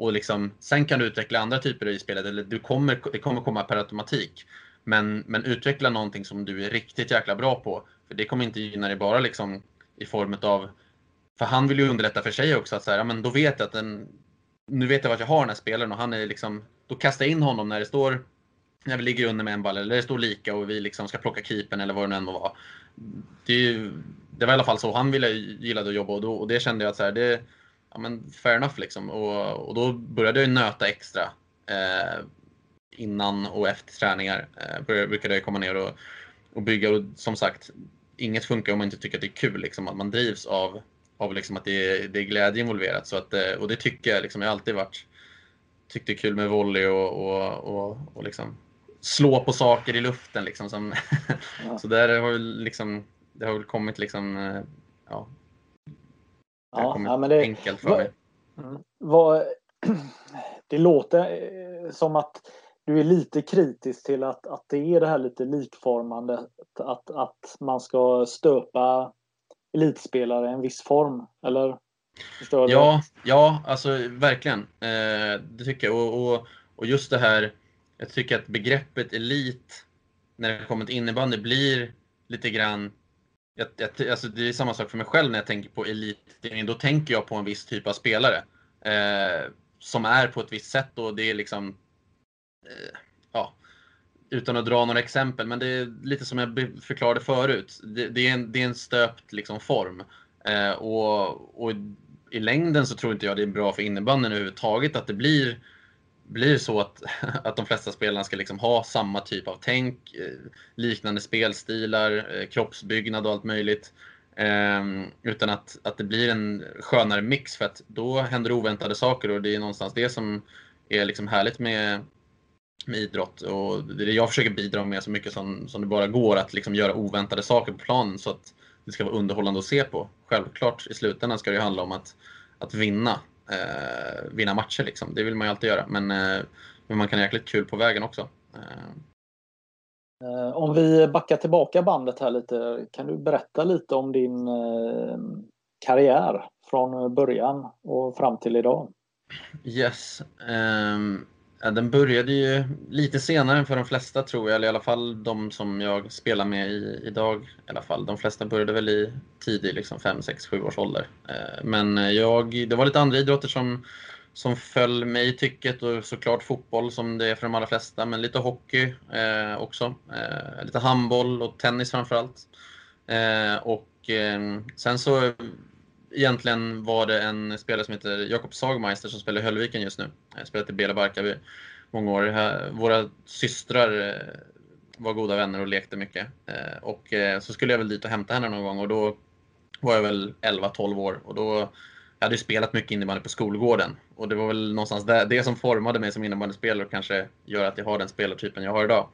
[SPEAKER 2] Och liksom, sen kan du utveckla andra typer i spelet. Eller du kommer, det kommer komma per automatik. Men, men utveckla någonting som du är riktigt jäkla bra på. För det kommer inte gynna dig bara liksom i form av... För han vill ju underlätta för sig också. Att så här, ja, men då vet jag att den, nu vet jag vart jag har den här spelaren och han är liksom... Då kastar jag in honom när det står... När vi ligger under med en ball eller det står lika och vi liksom ska plocka keepern eller vad det nu än må vara. Det, ju, det, var i alla fall så han ville, gillade att jobba och, då, och det kände jag att så här, det, ja, men fair enough liksom. Och, och då började jag nöta extra. Eh, innan och efter träningar eh, brukade jag komma ner och, och bygga. Och som sagt, inget funkar om man inte tycker att det är kul. Liksom, att man drivs av, av liksom att det är, det är glädje involverat. Så att, eh, och det tycker jag. Liksom, jag har alltid varit, tyckt det är kul med volley och, och, och, och liksom slå på saker i luften. Liksom, som, ja. så där har liksom, det har väl kommit liksom, eh, ja, ja, men det, enkelt för vad, mig.
[SPEAKER 1] Mm. Vad, det låter som att du är lite kritisk till att, att det är det här lite likformande. Att, att man ska stöpa elitspelare i en viss form, eller?
[SPEAKER 2] Förstår? Ja, ja alltså verkligen. Eh, det tycker jag. Och, och, och, just det här, jag tycker att begreppet elit när det kommer till innebandy blir lite grann jag, jag, alltså det är samma sak för mig själv när jag tänker på elitidrottning. Då tänker jag på en viss typ av spelare. Eh, som är på ett visst sätt och det är liksom Eh, ja, utan att dra några exempel, men det är lite som jag förklarade förut. Det, det är, en, det är en stöpt liksom, form. Eh, och, och, i längden så tror inte jag det är bra för innebandyn överhuvudtaget att det blir, blir så att, att de flesta spelarna ska liksom ha samma typ av tänk, eh, liknande spelstilar, eh, kroppsbyggnad och allt möjligt. Ehm, utan att, att det blir en skönare mix för att då händer oväntade saker och det är någonstans det som är liksom härligt med, med idrott och det är det jag försöker bidra med så mycket som, som det bara går, att liksom göra oväntade saker på planen så att det ska vara underhållande att se på. Självklart i slutändan ska det handla om att, att vinna, eh, vinna matcher liksom. Det vill man ju alltid göra, men, eh, men man kan ha jäkligt kul på vägen också. Eh.
[SPEAKER 1] Om vi backar tillbaka bandet här lite, kan du berätta lite om din eh, karriär från början och fram till idag?
[SPEAKER 2] Yes. Um, Ja, den började ju lite senare än för de flesta tror jag, eller i alla fall de som jag spelar med i, idag. I alla fall. De flesta började väl i tidig liksom 5, 6, 7 års ålder. Eh, men eh, jag, det var lite andra idrotter som, som föll mig i tycket och såklart fotboll som det är för de allra flesta, men lite hockey eh, också. Eh, lite handboll och tennis framförallt. Eh, och eh, sen så egentligen var det en spelare som heter Jakob Sagmeister som spelar i Höllviken just nu. Jag spelat i Bela Barkarby många år. Våra systrar eh, var goda vänner och lekte mycket. Eh, och eh, så skulle jag väl dit och hämta henne någon gång och då var jag väl 11-12 år och då jag hade ju spelat mycket innebandy på skolgården och det var väl någonstans det, det som formade mig som innebandyspelare och kanske gör att jag har den spelartypen jag har idag.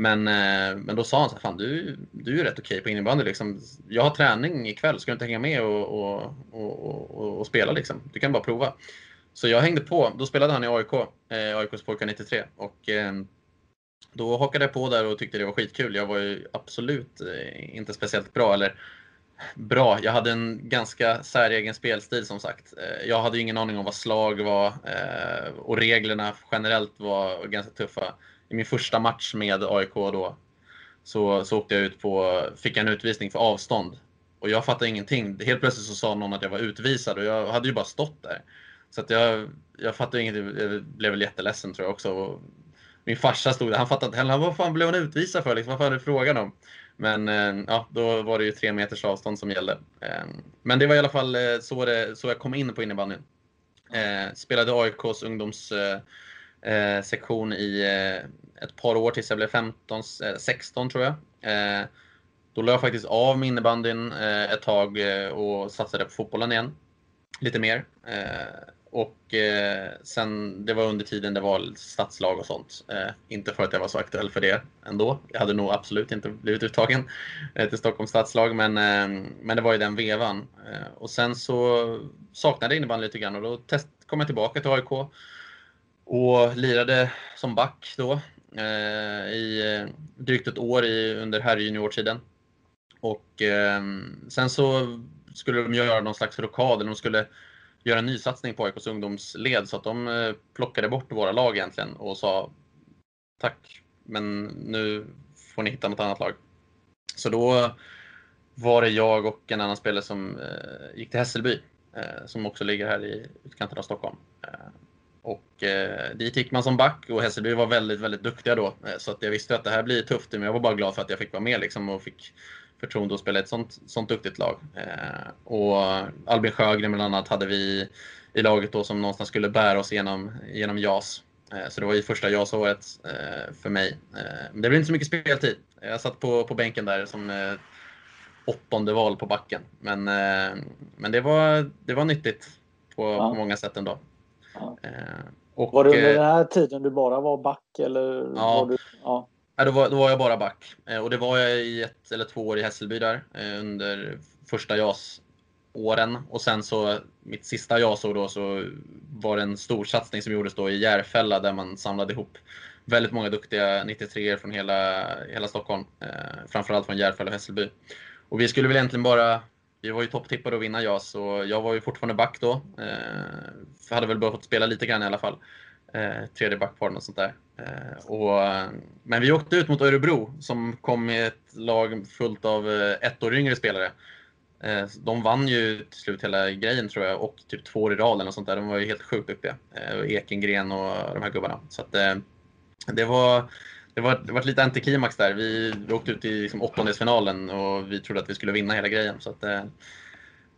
[SPEAKER 2] Men, eh, men då sa han så här, fan du, du är rätt okej på innebandy liksom. Jag har träning ikväll, ska du inte hänga med och, och, och, och, och spela liksom? Du kan bara prova. Så jag hängde på. Då spelade han i AIK, eh, AIKs pojkar 93. Och eh, då hakade jag på där och tyckte det var skitkul. Jag var ju absolut eh, inte speciellt bra, eller Bra. Jag hade en ganska säregen spelstil som sagt. Eh, jag hade ingen aning om vad slag var eh, och reglerna generellt var ganska tuffa. I min första match med AIK då så, så åkte jag ut på, fick jag en utvisning för avstånd. Och jag fattade ingenting. Helt plötsligt så sa någon att jag var utvisad och jag hade ju bara stått där. Så att jag, jag fattade ingenting. Jag blev väl jätteledsen tror jag också. min farsa stod där, han fattade inte heller. Vad fan blev han utvisad för? Liksom, vad fan är det frågan om? Men eh, ja, då var det ju tre meters avstånd som gällde. Eh, men det var i alla fall eh, så, det, så jag kom in på innebandyn. Spelade AIKs ungdoms... Eh, sektion i eh, ett par år tills jag blev 15, 16 eh, tror jag. Då la jag faktiskt av med innebandyn ett tag och satsade på fotbollen igen. Lite mer. Och eh, sen, det var under tiden det var stadslag och sånt. Eh, inte för att jag var så aktuell för det ändå. Jag hade nog absolut inte blivit uttagen eh, till Stockholms stadslag, men, eh, men det var i den vevan. Eh, och sen så saknade jag innebandy lite grann och då test, kom jag tillbaka till AIK och lirade som back då eh, i eh, drygt ett år i, under herrjuniortiden. Och ehm, sen så skulle de göra någon slags rockad, eller de skulle göra en nysatsning på AIKs ungdomsled så att de eh, plockade bort våra lag egentligen och sa tack, men nu får ni hitta något annat lag. Så då var det jag och en annan spelare som eh, gick till Hässelby eh, som också ligger här i utkanten av Stockholm. Eh, och eh, dit gick man som back och Hässelby var väldigt, väldigt duktiga då. Så att jag visste att det här blir tufft, men jag var bara glad för att jag fick vara med liksom och fick förtroende att spela ett sånt, sånt duktigt lag. Eh, och Albin Sjögren bland annat hade vi i laget då som någonstans skulle bära oss genom, genom JAS. Eh, så det var ju första JAS-året eh, för mig. Eh, men det blev inte så mycket speltid. Jag satt på, på bänken där som eh, åttonde val på backen. Men, eh, men det, var, det var nyttigt på, ja. på många sätt ändå.
[SPEAKER 1] Ja. Och, var det under den här tiden du bara var back? Eller
[SPEAKER 2] ja,
[SPEAKER 1] var du,
[SPEAKER 2] ja. Ja, då, var, då var jag bara back. Eh, och det var jag i ett eller två år i Hässelby där eh, under första JAS-åren. Och sen så, mitt sista JAS-år då, så var det en stor satsning som gjordes då i Järfälla där man samlade ihop väldigt många duktiga 93 från hela, hela Stockholm. Eh, framförallt från Järfälla och Hässelby. Och vi skulle väl egentligen bara vi var ju topptippade att vinna JAS och jag var ju fortfarande back då. Eh, hade väl börjat spela lite grann i alla fall eh, tredje backpar och sånt där. Eh, och, men vi åkte ut mot Örebro som kom med ett lag fullt av eh, ett år yngre spelare. Eh, de vann ju till slut hela grejen tror jag och typ två år i rad eller sånt där. De var ju helt sjukt duktiga. Eh, Ekengren och de här gubbarna. Så att, eh, det var det var, det var lite antiklimax där. Vi, vi åkte ut i liksom åttondelsfinalen och vi trodde att vi skulle vinna hela grejen. Så att, eh,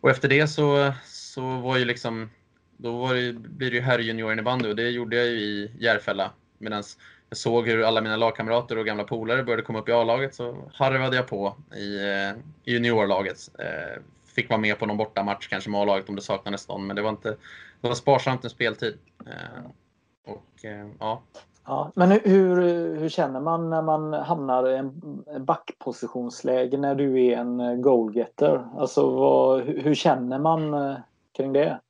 [SPEAKER 2] och efter det så, så var ju liksom då var det, blir det ju herrjunioren i bandy och det gjorde jag ju i Järfälla. Medan jag såg hur alla mina lagkamrater och gamla polare började komma upp i A-laget så harvade jag på i, eh, i juniorlaget. Eh, fick vara med på någon bortamatch kanske med A-laget om det saknades någon, men det var, inte, det var sparsamt med speltid. Och, ja.
[SPEAKER 1] Ja, men hur, hur känner man när man hamnar i en backpositionsläge när du är en goalgetter? Alltså vad, hur känner man kring det?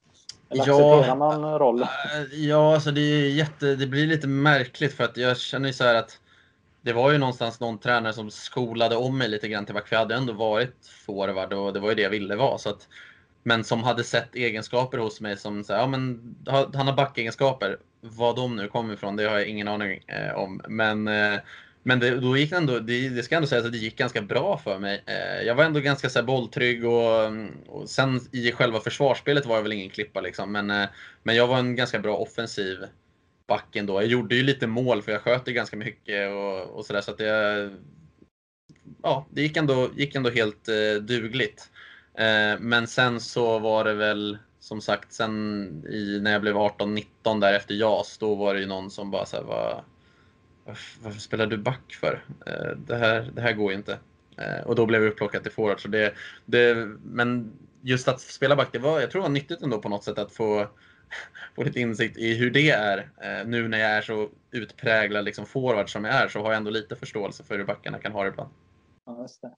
[SPEAKER 1] Eller ja, accepterar man rollen?
[SPEAKER 2] Eh, ja, alltså det, är jätte, det blir lite märkligt för att jag känner ju så här att det var ju någonstans någon tränare som skolade om mig lite grann tillbaka. För jag hade ändå varit forward och det var ju det jag ville vara. Så att, men som hade sett egenskaper hos mig som så här, ja, men, han har backegenskaper. Vad de nu kommer ifrån, det har jag ingen aning eh, om. Men eh, men det, då gick det ändå, det, det ska ändå sägas att det gick ganska bra för mig. Eh, jag var ändå ganska så här, bolltrygg och, och sen i själva försvarsspelet var jag väl ingen klippa liksom. Men, eh, men jag var en ganska bra offensiv back ändå. Jag gjorde ju lite mål för jag sköt ju ganska mycket och, och sådär så att det, ja, det gick ändå, gick ändå helt eh, dugligt. Eh, men sen så var det väl som sagt sen i, när jag blev 18-19 där efter JAS, då var det ju någon som bara så här, var varför, varför spelar du back för? Eh, det, här, det här går inte. Eh, och då blev jag upplockad till forward. Så det, det, men just att spela back, det var, jag tror det var nyttigt ändå på något sätt att få, få lite insikt i hur det är. Eh, nu när jag är så utpräglad liksom forward som jag är så har jag ändå lite förståelse för hur backarna kan ha det ibland.
[SPEAKER 1] Ja, just det.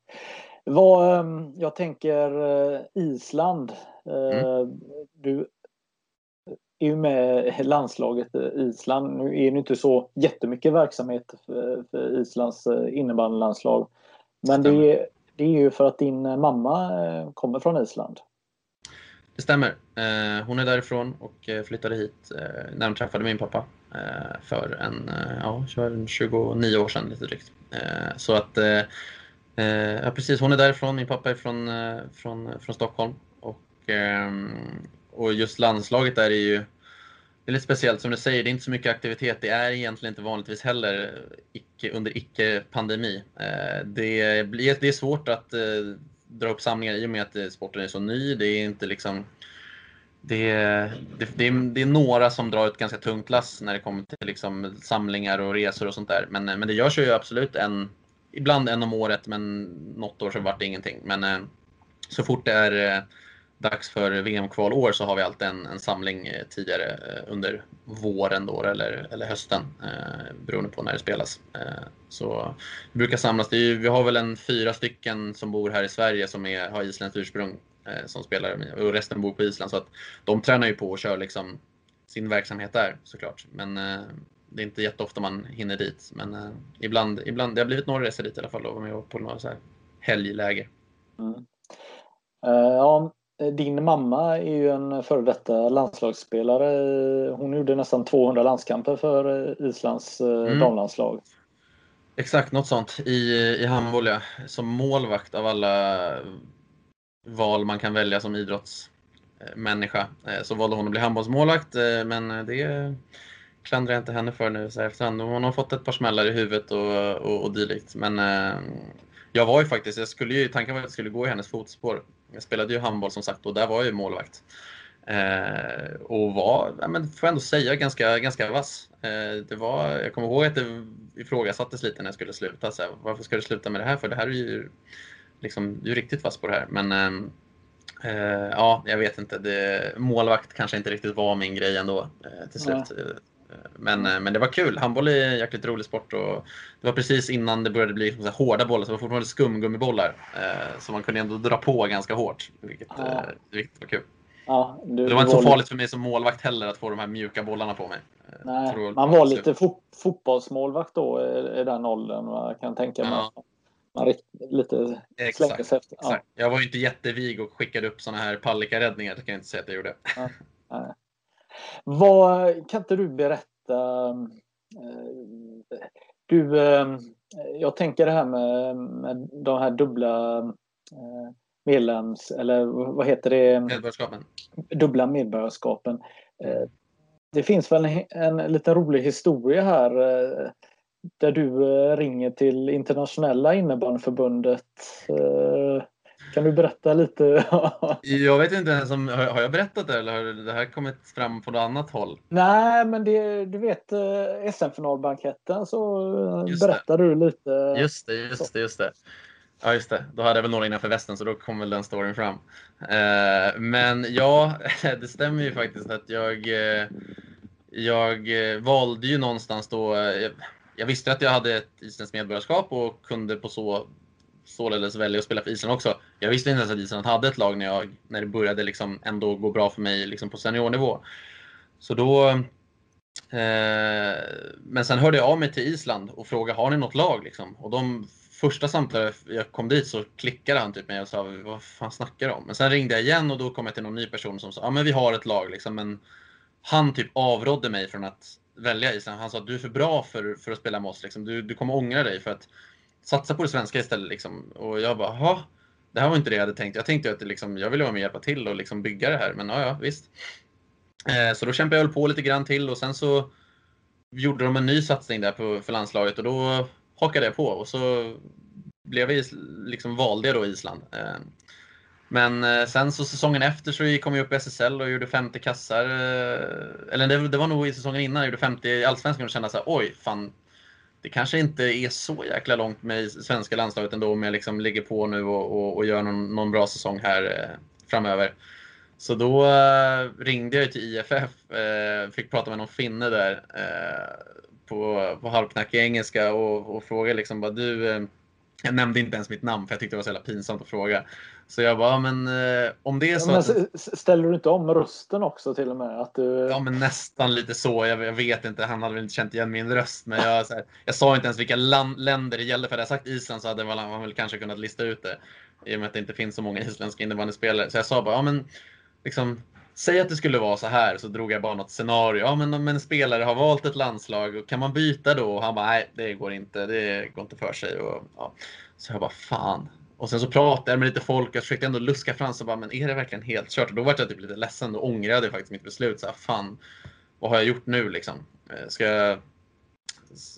[SPEAKER 1] Vad, ehm, jag tänker Island. Mm. Du är ju med landslaget Island. Nu är det inte så jättemycket verksamhet för, Islands eh, innebandylandslag. Men det är, det är ju för att din mamma kommer från Island.
[SPEAKER 2] Det stämmer. Hon är därifrån och flyttade hit när hon träffade min pappa för en, ja, 29 år sedan lite drygt. Så att Ja precis, hon är därifrån. Min pappa är från, från, från Stockholm. Ehm, och, just landslaget där är ju det är lite speciellt som du säger, det är inte så mycket aktivitet. Det är egentligen inte vanligtvis heller icke, under icke-pandemi. Eh, det, det är svårt att eh, dra upp samlingar i och med att eh, sporten är så ny. Det är inte liksom det, det, det, är, det är några som drar ett ganska tungt lass när det kommer till liksom samlingar och resor och sånt där. Men, men det görs ju absolut en, ibland en om året, men något år så vart det ingenting. Men så fort det är dags för VM-kvalår så har vi alltid en, en samling eh, tidigare eh, under våren då, eller, eller hösten eh, beroende på när det spelas. Eh, så vi brukar samlas. Ju, vi har väl en fyra stycken som bor här i Sverige som är, har isländskt ursprung eh, som spelar och resten bor på Island. Så att de tränar ju på och kör liksom sin verksamhet där såklart. Men eh, det är inte jätteofta man hinner dit. Men eh, ibland, ibland, det har blivit några resor dit i alla fall och vara med på några så här helgläger. Mm.
[SPEAKER 1] Uh, din mamma är ju en före detta landslagsspelare. Hon gjorde nästan 200 landskamper för eh, Islands eh, mm. damlandslag.
[SPEAKER 2] Exakt, något sånt i, i handboll ja. Som målvakt av alla val man kan välja som idrottsmänniska så valde hon att bli handbollsmålvakt men det klandrar jag inte henne för nu så här efterhand. Hon har fått ett par smällar i huvudet och, och, och dylikt. Men jag var ju faktiskt, jag skulle ju, tanken var att jag skulle gå i hennes fotspår. Jag spelade ju handboll som sagt och där var jag ju målvakt. Eh, och var, ja, men får jag ändå säga, ganska, ganska vass. Eh, det var, jag kommer ihåg att det ifrågasattes lite när jag skulle sluta. Så här, varför ska du sluta med det här för? Det här är ju, liksom, du är riktigt vass på det här. Men eh, eh ja, jag vet inte. Det, målvakt kanske inte riktigt var min grej ändå eh, till slut. Ja. Men, eh, men det var kul. Handboll är en jäkligt rolig sport. Och det var precis innan det började bli så hårda bollar, så det var fortfarande skumgummibollar. Eh, så man kunde ändå dra på ganska hårt, vilket, ja. eh, vilket var kul. Ja, du, det var inte så farligt för mig som målvakt heller att få de här mjuka bollarna på mig.
[SPEAKER 1] Nej, man var lite fo fotbollsmålvakt då i den åldern, jag kan tänka mig. Ja. Man lite
[SPEAKER 2] exakt, efter. Ja. Jag var ju inte jättevig och skickade upp sådana här pallika-räddningar, det kan jag inte säga att jag gjorde. Ja.
[SPEAKER 1] Vad, kan inte du berätta? Eh, du, eh, jag tänker det här med, med de här dubbla eh, medlems eller vad heter det?
[SPEAKER 2] Medborgarskapen.
[SPEAKER 1] Dubbla medborgarskapen. Det finns väl en, en liten rolig historia här där du ringer till internationella innebandyförbundet kan du berätta lite?
[SPEAKER 2] jag vet inte ens om, har jag berättat det eller har det här kommit fram på något annat håll?
[SPEAKER 1] Nej, men det, du vet eh, SM-finalbanketten så eh, just berättade det. du lite.
[SPEAKER 2] Just det, just det, just det. Ja, just det. Då hade jag väl några innanför västen så då kom väl den storyn fram. Eh, men ja, det stämmer ju faktiskt att jag, jag valde ju någonstans då, jag visste att jag hade ett isländskt medborgarskap och kunde på så således väljer att spela för Island också. Jag visste inte ens att Island hade ett lag när, jag, när det började liksom ändå gå bra för mig liksom på seniornivå. Så då... Eh, men sen hörde jag av mig till Island och frågade, har ni något lag? Liksom? Och de första samtalet jag kom dit så klickade han typ mig och sa, vad fan snackar du om? Men sen ringde jag igen och då kom jag till någon ny person som sa, ja men vi har ett lag liksom. Men han typ avrådde mig från att välja Island. Han sa, du är för bra för, för att spela med oss. Liksom. Du, du kommer ångra dig för att satsa på det svenska istället. Liksom. Och jag bara, jaha, det här var inte det jag hade tänkt. Jag tänkte att det, liksom, jag ville vara med och hjälpa till och liksom bygga det här, men ja, ja visst. Eh, så då kämpade jag väl på lite grann till och sen så gjorde de en ny satsning där på, för landslaget och då hakade jag på och så blev jag liksom valde jag då Island. Eh, men eh, sen så säsongen efter så kom jag upp i SSL och gjorde 50 kassar. Eh, eller det, det, var nog i säsongen innan jag gjorde 50 i Allsvenskan och kände så här, oj, fan, det kanske inte är så jäkla långt med svenska landslaget ändå om jag liksom ligger på nu och, och, och gör någon, någon, bra säsong här eh, framöver. Så då eh, ringde jag till IFF, eh, fick prata med någon finne där eh, på, på halvknackig engelska och, och frågade liksom bara du, eh, jag nämnde inte ens mitt namn för jag tyckte det var så jävla pinsamt att fråga. Så jag bara, men eh, om det är så
[SPEAKER 1] ja,
[SPEAKER 2] att...
[SPEAKER 1] Ställer du inte om rösten också till och med? Att du...
[SPEAKER 2] Ja, men nästan lite så. Jag, jag vet inte, han hade väl inte känt igen min röst. Men jag, här, jag sa inte ens vilka land, länder det gällde. För hade jag sagt Island så hade man väl kanske kunnat lista ut det. I och med att det inte finns så många isländska innebandyspelare. Så jag sa bara, ja men liksom, Säg att det skulle vara så här, så drog jag bara något scenario. Ja, men om en spelare har valt ett landslag, kan man byta då? Och han bara, nej, det går inte. Det går inte för sig. Och, ja. Så jag bara, fan. Och sen så pratade jag med lite folk. Jag försökte ändå luska fram så bara, men är det verkligen helt kört? Och då var jag typ lite ledsen. Då ångrade jag faktiskt mitt beslut. Så här, fan, vad har jag gjort nu liksom? Eh, ska jag,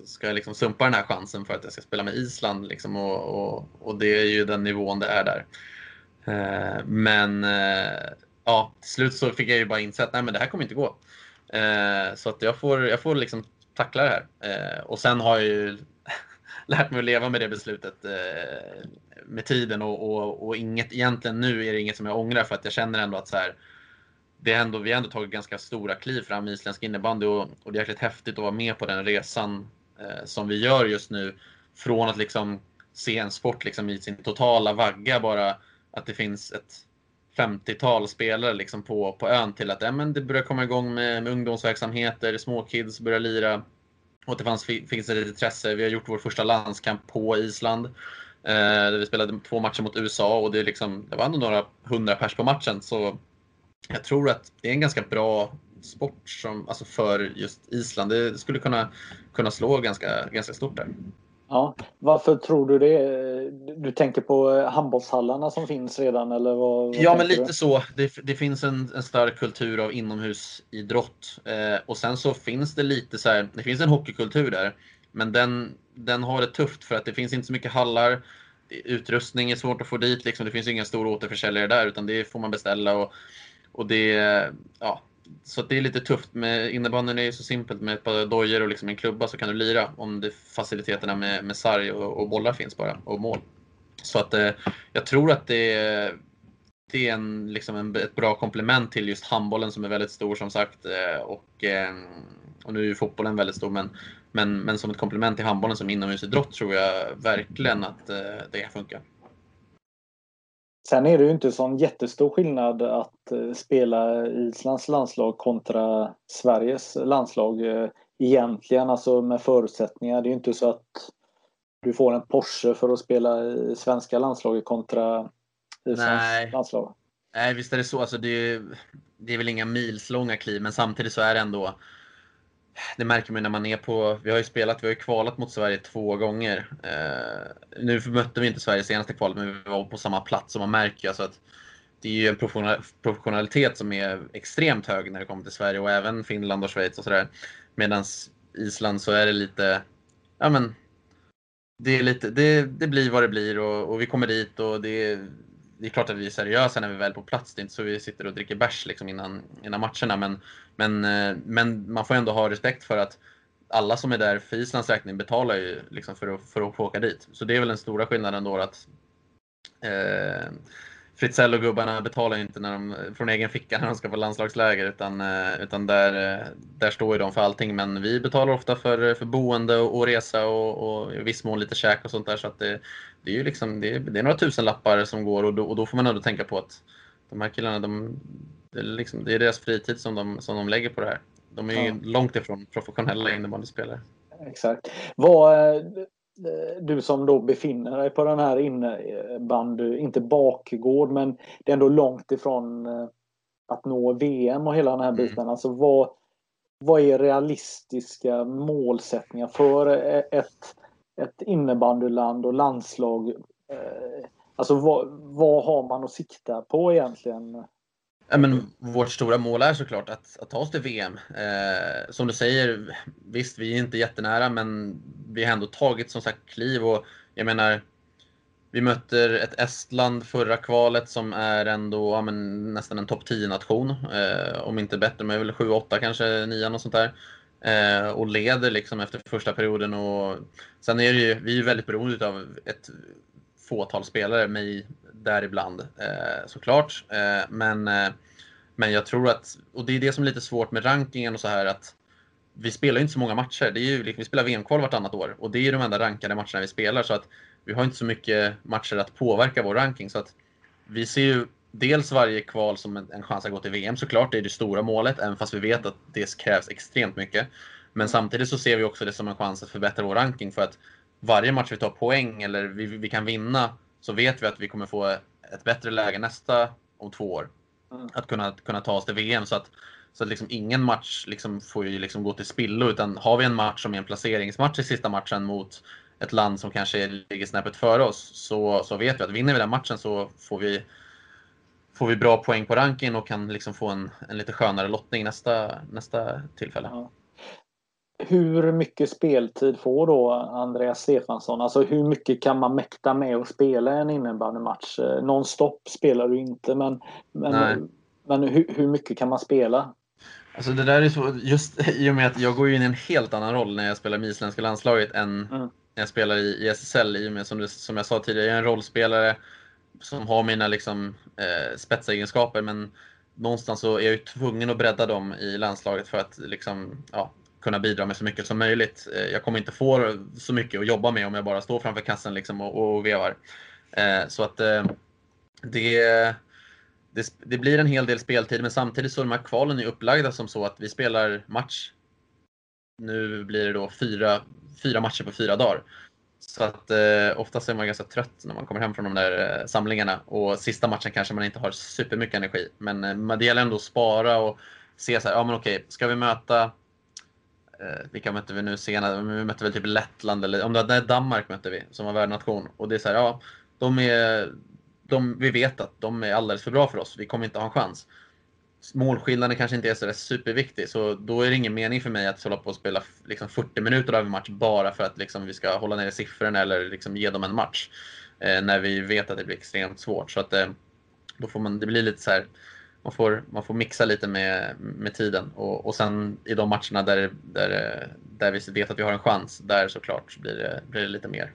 [SPEAKER 2] ska jag liksom sumpa den här chansen för att jag ska spela med Island? Liksom, och, och, och det är ju den nivån det är där. Eh, men eh, ja, till slut så fick jag ju bara inse att nej, men det här kommer inte gå. Eh, så att jag får, jag får liksom tackla det här. Eh, och sen har jag ju lärt mig att leva med det beslutet eh, med tiden och, och, och, inget, egentligen nu är det inget som jag ångrar för att jag känner ändå att så här, det är ändå, vi har ändå tagit ganska stora kliv fram i isländsk innebandy och, och det är jäkligt häftigt att vara med på den resan eh, som vi gör just nu. Från att liksom se en sport liksom i sin totala vagga bara, att det finns ett 50-tal spelare liksom på, på ön till att ja, men det börjar komma igång med, med ungdomsverksamheter, småkids börjar lira och att det fanns, finns ett intresse. Vi har gjort vår första landskamp på Island. Eh, där vi spelade två matcher mot USA och det, liksom, det var ändå några hundra pers på matchen. Så jag tror att det är en ganska bra sport som, alltså för just Island. Det skulle kunna, kunna slå ganska, ganska stort där.
[SPEAKER 1] Ja, varför tror du det? Du tänker på handbollshallarna som finns redan eller vad? vad
[SPEAKER 2] ja, men lite du? så. Det, det finns en, en, stark kultur av inomhusidrott eh, och sen så finns det lite så här. Det finns en hockeykultur där, men den, den har det tufft för att det finns inte så mycket hallar. Utrustning är svårt att få dit. Liksom. Det finns inga stora återförsäljare där, utan det får man beställa och, och det, ja, så det är lite tufft. Med innebandyn är ju så simpelt med ett par dojor och liksom en klubba så kan du lira om det faciliteterna med, med sarg och, och, bollar finns bara och mål. Så att eh, jag tror att det, det är en, liksom en, ett bra komplement till just handbollen som är väldigt stor som sagt. Eh, och, eh, och nu är ju fotbollen väldigt stor men, men, men som ett komplement till handbollen som inomhusidrott tror jag verkligen att eh, det kan funka.
[SPEAKER 1] Sen är det ju inte sån jättestor skillnad att eh, spela Islands landslag kontra Sveriges landslag eh, egentligen, alltså med förutsättningar. Det är ju inte så att du får en Porsche för att spela i svenska landslaget kontra Islands Nej. landslag.
[SPEAKER 2] Nej, visst är det så. Alltså det, är, det är väl inga milslånga kliv, men samtidigt så är det ändå det märker man när man är på, vi har ju spelat, vi har ju kvalat mot Sverige två gånger. Eh, nu mötte vi inte Sverige senaste kvalet, men vi var på samma plats och man märker ju alltså att det är ju en professionalitet som är extremt hög när det kommer till Sverige och även Finland och Schweiz och sådär. Medan Island så är det lite, ja men, det, är lite, det, det blir vad det blir och, och vi kommer dit och det det är klart att vi är seriösa när vi väl är på plats. Det är inte så vi sitter och dricker bärs liksom innan, innan matcherna. Men, men, eh, men man får ändå ha respekt för att alla som är där för Islands räkning betalar ju liksom för, att, för att få åka dit. Så det är väl den stora skillnaden då att eh, Fritzell och gubbarna betalar inte när de, från egen ficka när de ska på landslagsläger utan, eh, utan där, eh, där står ju de för allting. Men vi betalar ofta för, för boende och, och resa och, och i viss mån lite käk och sånt där. Så att det, det är ju liksom, det är, det är några tusen lappar som går och då, och då får man ändå tänka på att de här killarna, de, det, är liksom, det är deras fritid som de, som de lägger på det här. De är ju ja. långt ifrån professionella innebandyspelare.
[SPEAKER 1] Exakt. Vad, Eh, du som då befinner dig på den här innebandy, inte bakgård, men det är ändå långt ifrån eh, att nå VM och hela den här mm. biten. Alltså vad, vad är realistiska målsättningar för ett, ett innebandyland och landslag? Eh, alltså vad, vad har man att sikta på egentligen?
[SPEAKER 2] Ja, men vårt stora mål är såklart att, att ta oss till VM. Eh, som du säger, visst vi är inte jättenära men vi har ändå tagit som sagt kliv och jag menar vi möter ett Estland förra kvalet som är ändå ja, men, nästan en topp 10-nation. Eh, om inte bättre, men väl 7-8 kanske, 9 och sånt där. Eh, och leder liksom efter första perioden. Och, sen är det ju, vi är väldigt beroende av ett fåtal spelare, mig däribland eh, såklart. Eh, men, eh, men jag tror att, och det är det som är lite svårt med rankingen och så här att vi spelar ju inte så många matcher. Det är ju, liksom, vi spelar VM-kval vartannat år och det är ju de enda rankade matcherna vi spelar. Så att vi har inte så mycket matcher att påverka vår ranking. Så att vi ser ju dels varje kval som en, en chans att gå till VM såklart. Det är det stora målet, även fast vi vet att det krävs extremt mycket. Men samtidigt så ser vi också det som en chans att förbättra vår ranking för att varje match vi tar poäng eller vi, vi kan vinna så vet vi att vi kommer få ett bättre läge nästa om två år. Mm. Att kunna, kunna ta oss till VM. Så att, så att liksom ingen match liksom får ju liksom gå till spillo. Utan har vi en match som är en placeringsmatch i sista matchen mot ett land som kanske ligger snäppet före oss så, så vet vi att vinner vi den matchen så får vi, får vi bra poäng på ranken och kan liksom få en, en lite skönare lottning nästa, nästa tillfälle. Ja.
[SPEAKER 1] Hur mycket speltid får då Andreas Stefansson? Alltså hur mycket kan man mäkta med att spela en innebandymatch? Eh, nonstop spelar du inte men, men, men hur, hur mycket kan man spela?
[SPEAKER 2] Alltså det där är så, just i och med att jag går in i en helt annan roll när jag spelar med isländska landslaget än mm. när jag spelar i, i SSL i och med som, det, som jag sa tidigare, jag är en rollspelare som har mina liksom, eh, spetsegenskaper men någonstans så är jag ju tvungen att bredda dem i landslaget för att liksom, ja, kunna bidra med så mycket som möjligt. Eh, jag kommer inte få så mycket att jobba med om jag bara står framför kassen liksom och, och vevar. Eh, så att eh, det, det, det, blir en hel del speltid, men samtidigt så är de här kvalen är upplagda som så att vi spelar match. Nu blir det då fyra, fyra matcher på fyra dagar. Så att eh, oftast är man ganska trött när man kommer hem från de där eh, samlingarna och sista matchen kanske man inte har supermycket energi. Men eh, det gäller ändå att spara och se så här, ja men okej, ska vi möta eh, vilka mötte vi nu senare? Vi mötte väl typ Lettland eller om det var Danmark mötte vi som var värdnation. Och det är så här, ja, de är, de, vi vet att de är alldeles för bra för oss. Vi kommer inte ha en chans. Målskillnaden kanske inte är så superviktig, så då är det ingen mening för mig att hålla på och spela liksom 40 minuter av en match bara för att liksom vi ska hålla nere siffrorna eller liksom ge dem en match. Eh, när vi vet att det blir extremt svårt. Så att, eh, då får man, det blir lite så här, man får, man får mixa lite med, med tiden. Och, och sen i de matcherna där, där, eh, där vi vet att vi har en chans, där såklart blir det, blir det lite mer.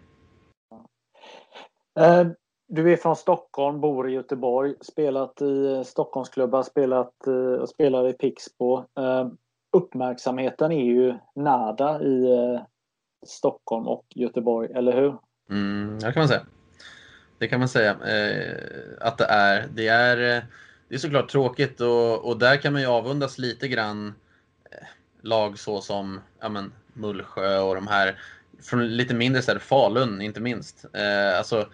[SPEAKER 1] Uh, du är från Stockholm, bor i Göteborg, spelat i eh, Stockholmsklubbar, spelat eh, och spelar i Pixbo. Eh, uppmärksamheten är ju nada i Stockholm och Göteborg, eller hur?
[SPEAKER 2] Mm, det kan man säga. Det kan man säga att det är. Det är det är såklart tråkigt och, och där kan man ju avundas lite grann lag så som ja, men, Mullsjö och de här från lite mindre städer, Falun inte minst. Eh, alltså,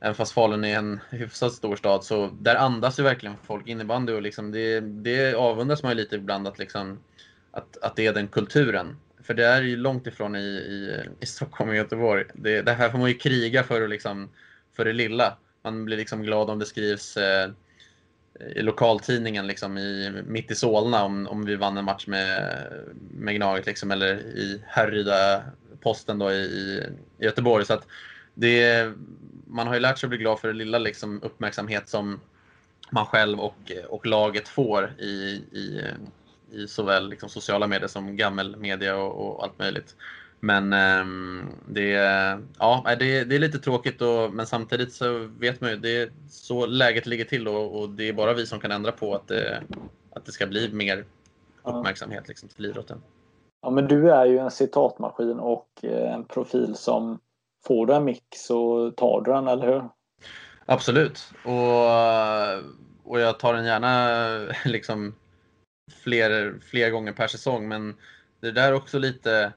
[SPEAKER 2] även fast Falun är en hyfsat stor stad så där andas ju verkligen folk innebandy och liksom det, det avundas man ju lite ibland att, liksom, att, att det är den kulturen. För det är ju långt ifrån i, i, i Stockholm och Göteborg. Det, det här får man ju kriga för, och liksom, för det lilla. Man blir liksom glad om det skrivs eh, i lokaltidningen liksom i, mitt i Solna om, om vi vann en match med, med Gnaget liksom, eller i Härryda posten då i, i Göteborg. Så att det, man har ju lärt sig att bli glad för det lilla liksom, uppmärksamhet som man själv och, och laget får i, i, i såväl liksom, sociala medier som gammelmedia och, och allt möjligt. Men um, det, ja, det, det är lite tråkigt och, men samtidigt så vet man ju det är så läget ligger till och, och det är bara vi som kan ändra på att det, att det ska bli mer uppmärksamhet liksom, till idrotten.
[SPEAKER 1] Ja men du är ju en citatmaskin och eh, en profil som får du en mix så tar du den, eller hur?
[SPEAKER 2] Absolut. Och, och jag tar den gärna liksom fler, fler gånger per säsong men det där är också lite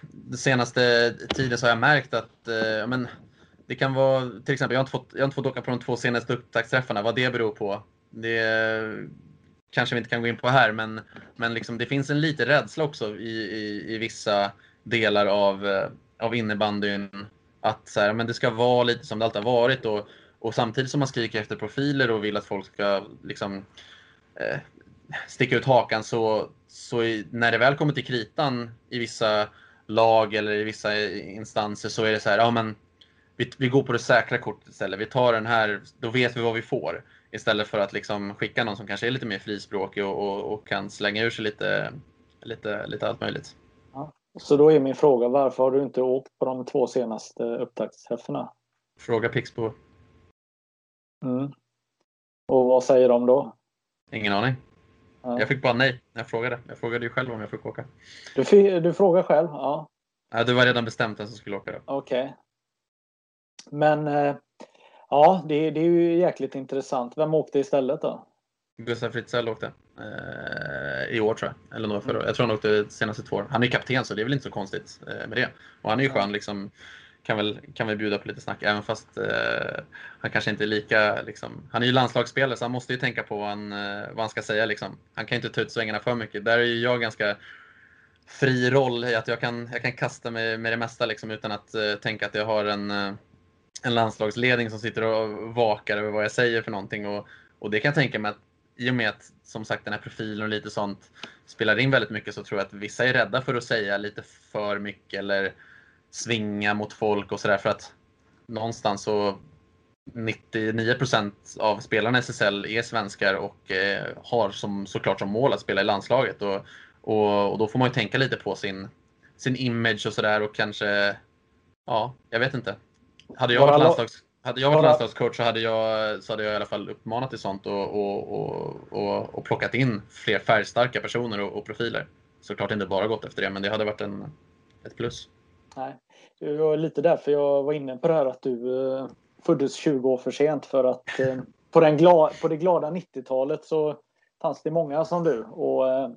[SPEAKER 2] den senaste tiden så har jag märkt att eh, men, det kan vara, till exempel, jag har, inte fått, jag har inte fått åka på de två senaste upptaktsträffarna, vad det beror på. Det kanske vi inte kan gå in på här, men, men liksom, det finns en liten rädsla också i, i, i vissa delar av, eh, av innebandyn. Att så här, men det ska vara lite som det alltid har varit. Och, och samtidigt som man skriker efter profiler och vill att folk ska liksom, eh, sticka ut hakan så, så när det väl kommer till kritan i vissa lag eller i vissa instanser så är det så här, ja men vi, vi går på det säkra kortet istället. Vi tar den här, då vet vi vad vi får. Istället för att liksom skicka någon som kanske är lite mer frispråkig och, och, och kan slänga ur sig lite, lite, lite allt möjligt.
[SPEAKER 1] Så då är min fråga, varför har du inte åkt på de två senaste upptaktsträffarna?
[SPEAKER 2] Fråga Pixbo.
[SPEAKER 1] Mm. Och vad säger de då?
[SPEAKER 2] Ingen aning. Ja. Jag fick bara nej när jag frågade. Jag frågade ju själv om jag fick åka.
[SPEAKER 1] Du, du frågade själv? Ja.
[SPEAKER 2] ja. Det var redan bestämt vem som skulle åka.
[SPEAKER 1] Okej. Okay. Men eh, ja, det, det är ju jäkligt intressant. Vem åkte istället då?
[SPEAKER 2] Gustav Fritzell åkte. Eh, I år tror jag. Eller några förra mm. Jag tror han åkte senaste två år. Han är ju kapten så det är väl inte så konstigt eh, med det. Och han är ju skön liksom. Kan väl, kan väl bjuda på lite snack även fast eh, han kanske inte är lika liksom, Han är ju landslagsspelare så han måste ju tänka på vad han, eh, vad han ska säga liksom. Han kan ju inte ta ut svängarna för mycket. Där är ju jag ganska fri roll i att jag kan, jag kan kasta mig med det mesta liksom, utan att eh, tänka att jag har en, en landslagsledning som sitter och vakar över vad jag säger för någonting. Och, och det kan jag tänka mig att i och med att som sagt den här profilen och lite sånt spelar in väldigt mycket så tror jag att vissa är rädda för att säga lite för mycket eller svinga mot folk och sådär för att någonstans så 99% av spelarna i SSL är svenskar och eh, har som, såklart som mål att spela i landslaget. Och, och, och, då får man ju tänka lite på sin, sin image och sådär och kanske, ja, jag vet inte. Hade jag varit, landslags, hade jag varit landslagscoach så hade, jag, så hade jag i alla fall uppmanat till sånt och, och, och, och plockat in fler färgstarka personer och, och profiler. Såklart inte bara gått efter det, men det hade varit en, ett plus.
[SPEAKER 1] Nej, det var lite därför jag var inne på det här att du eh, föddes 20 år för sent för att eh, på, den på det glada 90-talet så fanns det många som du och eh,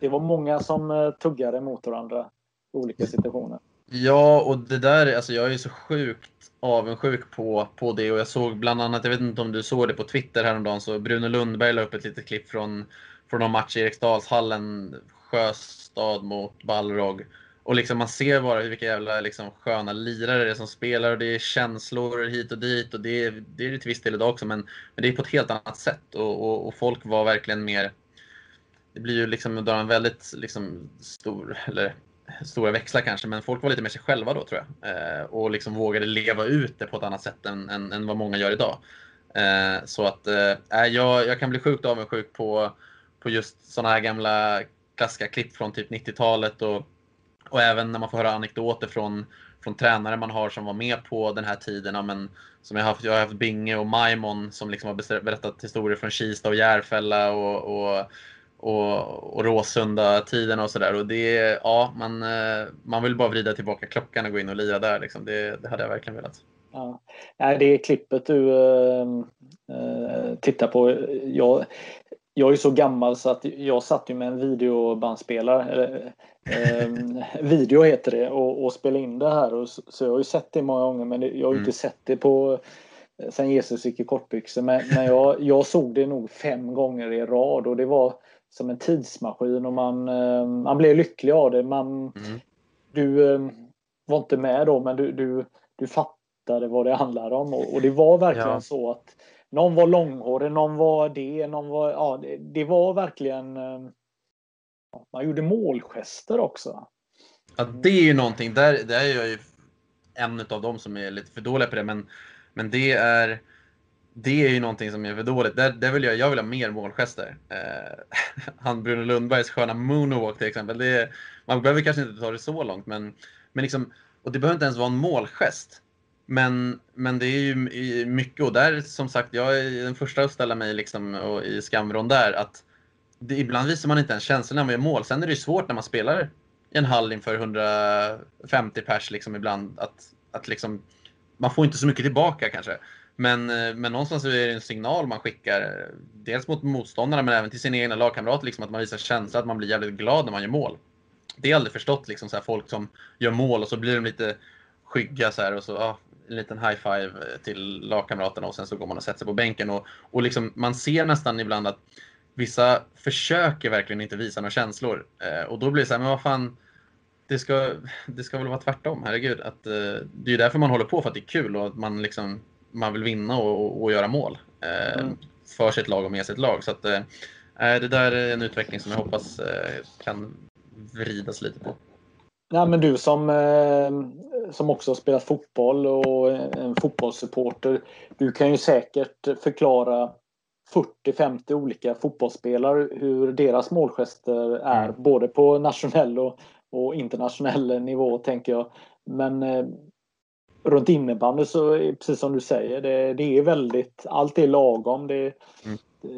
[SPEAKER 1] det var många som tuggade mot varandra i olika situationer.
[SPEAKER 2] Ja, och det där, alltså jag är så sjukt avundsjuk på, på det och jag såg bland annat, jag vet inte om du såg det på Twitter häromdagen, så Bruno Lundberg la upp ett litet klipp från, från någon match i Eriksdalshallen, Sjöstad mot Balrog. Och liksom man ser bara vilka jävla liksom sköna lirare det är som spelar och det är känslor hit och dit och det är det, är det till viss del idag också men, men det är på ett helt annat sätt och, och, och folk var verkligen mer det blir ju liksom en väldigt liksom, stor, eller stora växlar kanske, men folk var lite mer sig själva då tror jag. Eh, och liksom vågade leva ut det på ett annat sätt än, än, än vad många gör idag. Eh, så att eh, jag, jag kan bli sjukt avundsjuk på, på just sådana här gamla klassiska klipp från typ 90-talet och, och även när man får höra anekdoter från, från tränare man har som var med på den här tiden. Men, som jag, har haft, jag har haft Binge och Maimon som liksom har berättat historier från Kista och Järfälla och, och och, och Råsunda-tiden och sådär. Och det, ja, man, eh, man vill bara vrida tillbaka klockan och gå in och lira där. Liksom. Det, det hade jag verkligen velat.
[SPEAKER 1] Ja. Nej, det klippet du äh, tittar på. Jag, jag är så gammal så att jag satt ju med en videobandspelare. Äh, video heter det och, och spelade in det här. Och så, jag har ju sett det många gånger men jag har mm. inte sett det på sen Jesus gick i kortbyxor. Men, men jag, jag såg det nog fem gånger i rad och det var som en tidsmaskin och man, eh, man blev lycklig av det. Man, mm. Du eh, var inte med då men du, du, du fattade vad det handlade om och, och det var verkligen ja. så att någon var långhårig, någon var det, någon var... Ja, det, det var verkligen... Eh, man gjorde målgester också.
[SPEAKER 2] Ja, det är ju någonting. Där, där är jag ju en av dem som är lite för dåliga på det. Men, men det är det är ju någonting som är för dåligt. Där, där vill jag, jag vill ha mer målgester. Eh, han Bruno Lundbergs sköna moonwalk till exempel. Det är, man behöver kanske inte ta det så långt, men, men liksom, och det behöver inte ens vara en målgest. Men, men det är ju mycket, och där som sagt, jag är den första att ställa mig liksom, och, i skamvrån där, att det, ibland visar man inte ens känslor när man gör mål. Sen är det ju svårt när man spelar i en hall inför 150 pers liksom ibland, att, att liksom, man får inte så mycket tillbaka kanske. Men, eh, men någonstans är det en signal man skickar, dels mot motståndarna men även till sina egna lagkamrater, liksom, att man visar känsla, att man blir jävligt glad när man gör mål. Det är aldrig förstått, liksom, så här, folk som gör mål och så blir de lite skygga så här, och så ah, en liten high five eh, till lagkamraterna och sen så går man och sätter sig på bänken. Och, och liksom, man ser nästan ibland att vissa försöker verkligen inte visa några känslor. Eh, och då blir det så här, men vad fan, det ska, det ska väl vara tvärtom, herregud. Att, eh, det är ju därför man håller på, för att det är kul och att man liksom man vill vinna och, och, göra mål eh, mm. för sitt lag och med sitt lag. Så att, eh, det där är en utveckling som jag hoppas eh, kan vridas lite på.
[SPEAKER 1] Nej, men du som, eh, som också har spelat fotboll och en fotbollssupporter. Du kan ju säkert förklara 40-50 olika fotbollsspelare hur deras målgester är mm. både på nationell och, och internationell nivå tänker jag. Men eh, runt innebandy så är precis som du säger, det, det är väldigt, allt är lagom. Det, mm. det,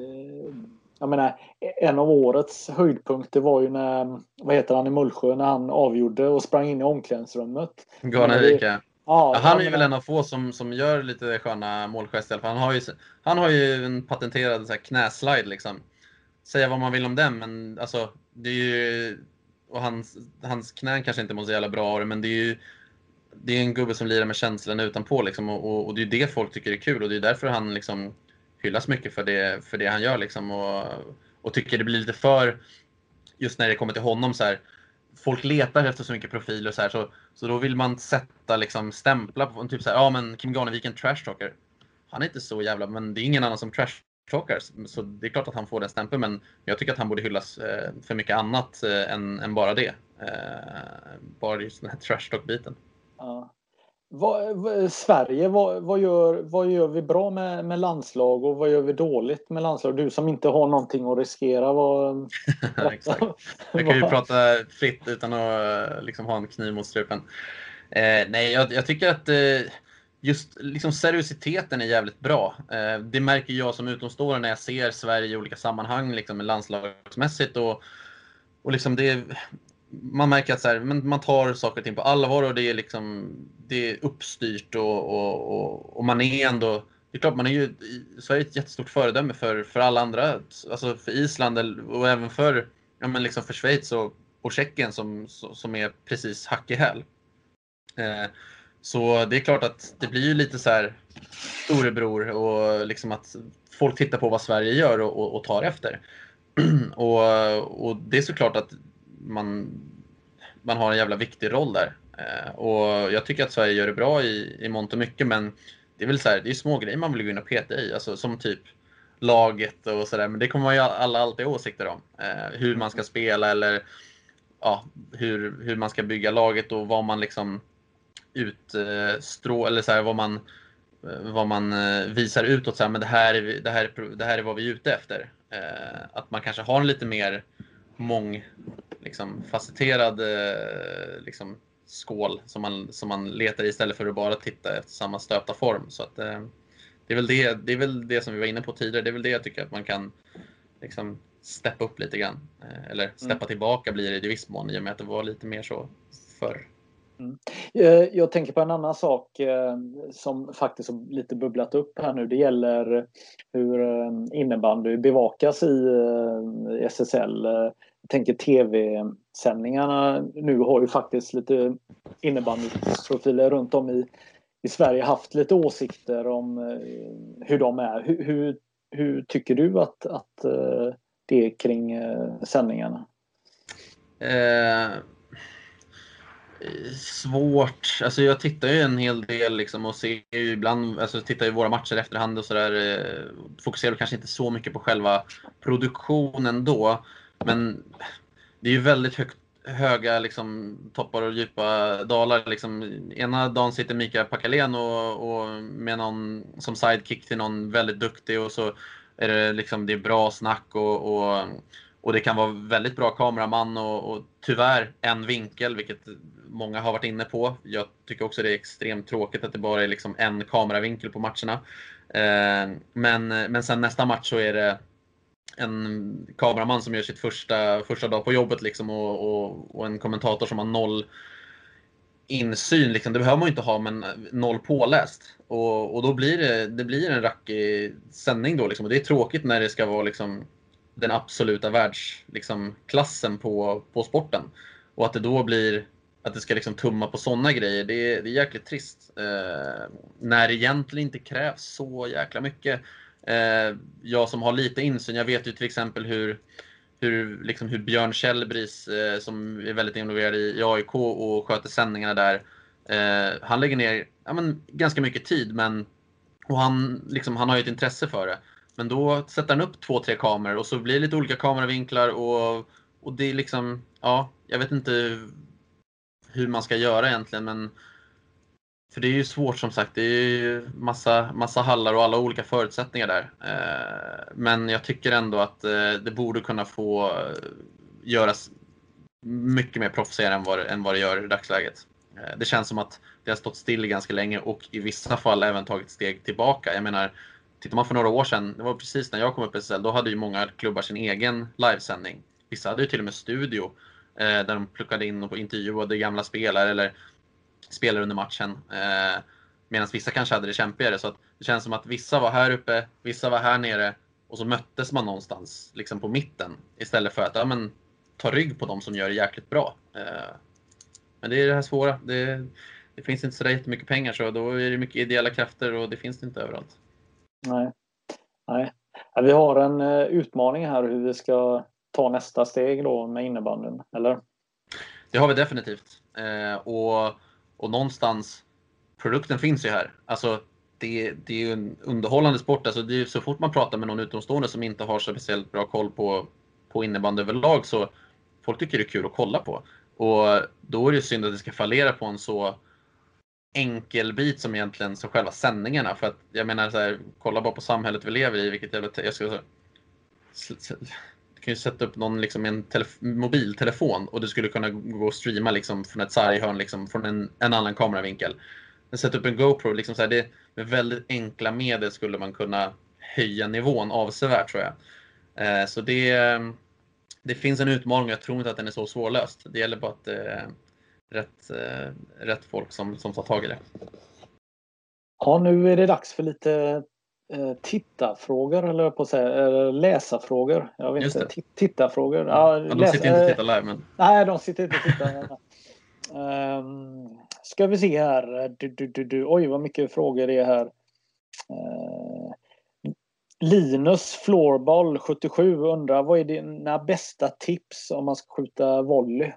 [SPEAKER 1] jag menar, en av årets höjdpunkter var ju när, vad heter han i Mullsjö, när han avgjorde och sprang in i omklädningsrummet.
[SPEAKER 2] Garnevika. Ja, han är ju väl en av få som, som gör lite sköna målgester. Han har ju, han har ju en patenterad så här, knäslide liksom. Säga vad man vill om den, men alltså det är ju... Och hans, hans knän kanske inte mår så jävla bra av det, men det är ju det är en gubbe som lirar med känslan utanpå liksom, och, och, och, det är det folk tycker är kul och det är därför han liksom hyllas mycket för det, för det han gör liksom, och, och tycker det blir lite för, just när det kommer till honom så här, folk letar efter så mycket profiler så här, så, så då vill man sätta liksom stämplar på, typ så här, ja men Kim Garnevik är en trashtalker. Han är inte så jävla, men det är ingen annan som trashtalkar, så det är klart att han får den stämpeln, men jag tycker att han borde hyllas eh, för mycket annat eh, än, än bara det. Eh, bara just den här trashtalk-biten.
[SPEAKER 1] Ja. Vad, Sverige, vad, vad, gör, vad gör vi bra med, med landslag och vad gör vi dåligt med landslag? Du som inte har någonting att riskera. Vad,
[SPEAKER 2] Exakt. Jag kan ju prata fritt utan att liksom, ha en kniv mot strupen. Eh, nej, jag, jag, tycker att eh, just liksom, seriositeten är jävligt bra. Eh, det märker jag som utomstående när jag ser Sverige i olika sammanhang, liksom, landslagsmässigt. Och, och liksom det, man märker att så här, men man tar saker och ting på allvar och det är, liksom, det är uppstyrt och, och, och, och man är ändå det är klart, man är ju, Sverige är ett jättestort föredöme för, för alla andra. Alltså för Island och även för, ja, men liksom för Schweiz och, och Tjeckien som, som är precis hack i häl. Eh, så det är klart att det blir ju lite så här storebror och liksom att folk tittar på vad Sverige gör och, och, och tar efter. och, och det är såklart att man, man har en jävla viktig roll där. Eh, och jag tycker att Sverige gör det bra i, i mångt och mycket, men det är väl så här, det är små grejer man vill gå in och peta i, alltså som typ laget och sådär. Men det kommer man ju alla alltid ha åsikter om. Eh, hur man ska spela eller ja, hur, hur man ska bygga laget och vad man liksom utstrå eller så här, vad man eh, vad man eh, visar utåt. Så här, men det här, är, det, här är, det här är vad vi är ute efter. Eh, att man kanske har en lite mer mång, liksom, facetterad eh, liksom, skål som man, som man letar i istället för att bara titta efter samma stöpta form. Så att, eh, det, är väl det, det är väl det som vi var inne på tidigare. Det är väl det jag tycker att man kan liksom, steppa upp lite grann. Eh, eller steppa mm. tillbaka blir det i viss mån i och med att det var lite mer så förr.
[SPEAKER 1] Mm. Jag tänker på en annan sak som faktiskt har lite bubblat upp här nu. Det gäller hur innebandy bevakas i SSL tänker tv-sändningarna nu har ju faktiskt lite innebandyprofiler runt om i, i Sverige haft lite åsikter om eh, hur de är. Hur, hur, hur tycker du att, att eh, det är kring eh, sändningarna?
[SPEAKER 2] Eh, svårt. Alltså jag tittar ju en hel del liksom och ser ju ibland, alltså tittar ju våra matcher efterhand och sådär. Eh, fokuserar kanske inte så mycket på själva produktionen då. Men det är ju väldigt högt, höga liksom, toppar och djupa dalar. Liksom, ena dagen sitter Mika Pakalén och, och med någon som sidekick till någon väldigt duktig och så är det, liksom, det är bra snack och, och, och det kan vara väldigt bra kameraman och, och tyvärr en vinkel, vilket många har varit inne på. Jag tycker också det är extremt tråkigt att det bara är liksom en kameravinkel på matcherna. Eh, men, men sen nästa match så är det en kameraman som gör sitt första, första dag på jobbet liksom och, och, och en kommentator som har noll insyn. Liksom. Det behöver man ju inte ha, men noll påläst. Och, och då blir det, det blir en rackig sändning då. Liksom. Och det är tråkigt när det ska vara liksom, den absoluta världsklassen liksom, på, på sporten. Och att det då blir att det ska liksom tumma på sådana grejer, det är, det är jäkligt trist. Eh, när det egentligen inte krävs så jäkla mycket. Eh, jag som har lite insyn, jag vet ju till exempel hur, hur, liksom hur Björn Kjellbris, eh, som är väldigt involverad i, i AIK och sköter sändningarna där, eh, han lägger ner ja, men, ganska mycket tid, men och han, liksom, han har ju ett intresse för det. Men då sätter han upp två, tre kameror och så blir det lite olika kameravinklar och, och det är liksom, ja, jag vet inte hur man ska göra egentligen, men för det är ju svårt som sagt. Det är ju massa, massa hallar och alla olika förutsättningar där. Eh, men jag tycker ändå att eh, det borde kunna få eh, göras mycket mer proffsigare än vad, än vad det gör i dagsläget. Det känns som att det har stått still ganska länge och i vissa fall även tagit steg tillbaka. Jag menar, tittar man för några år sedan, det var precis när jag kom upp i SSL, då hade ju många klubbar sin egen livesändning. Vissa hade ju till och med studio där de pluckade in och intervjuade gamla spelare eller spelare under matchen. Eh, Medan vissa kanske hade det kämpigare. Så det känns som att vissa var här uppe, vissa var här nere och så möttes man någonstans liksom på mitten istället för att ja, men, ta rygg på de som gör det jäkligt bra. Eh, men det är det här svåra. Det, det finns inte så jättemycket pengar så då är det mycket ideella krafter och det finns inte överallt.
[SPEAKER 1] Nej. Nej. Vi har en eh, utmaning här hur vi ska ta nästa steg då med innebandyn, eller?
[SPEAKER 2] Det har vi definitivt. Eh, och, och någonstans, produkten finns ju här. Alltså, det, det är ju en underhållande sport. Alltså, det är, så fort man pratar med någon utomstående som inte har så speciellt bra koll på, på innebandy överlag så folk tycker det är kul att kolla på. Och då är det synd att det ska fallera på en så enkel bit som egentligen så själva sändningarna. För att jag menar, så här, kolla bara på samhället vi lever i, vilket jävla... Jag ska, du kan ju sätta upp någon liksom en mobiltelefon och du skulle kunna gå och streama liksom från ett sarghörn, liksom, från en, en annan kameravinkel. Sätta upp en GoPro, liksom så här, det, med väldigt enkla medel skulle man kunna höja nivån avsevärt tror jag. Eh, så det, det finns en utmaning och jag tror inte att den är så svårlöst. Det gäller bara att eh, rätt, eh, rätt folk som, som tar tag i det.
[SPEAKER 1] Ja, nu är det dags för lite eh, tittarfrågor, eller på att säga, eller läsarfrågor. Jag vet inte, tittarfrågor. Ja,
[SPEAKER 2] ja, de sitter inte och tittar live. Men...
[SPEAKER 1] Nej, de sitter inte och tittar. um, ska vi se här. Du, du, du, du. Oj, vad mycket frågor det är här. Uh, Linus Floorball 77 undrar vad är dina bästa tips om man ska skjuta volley?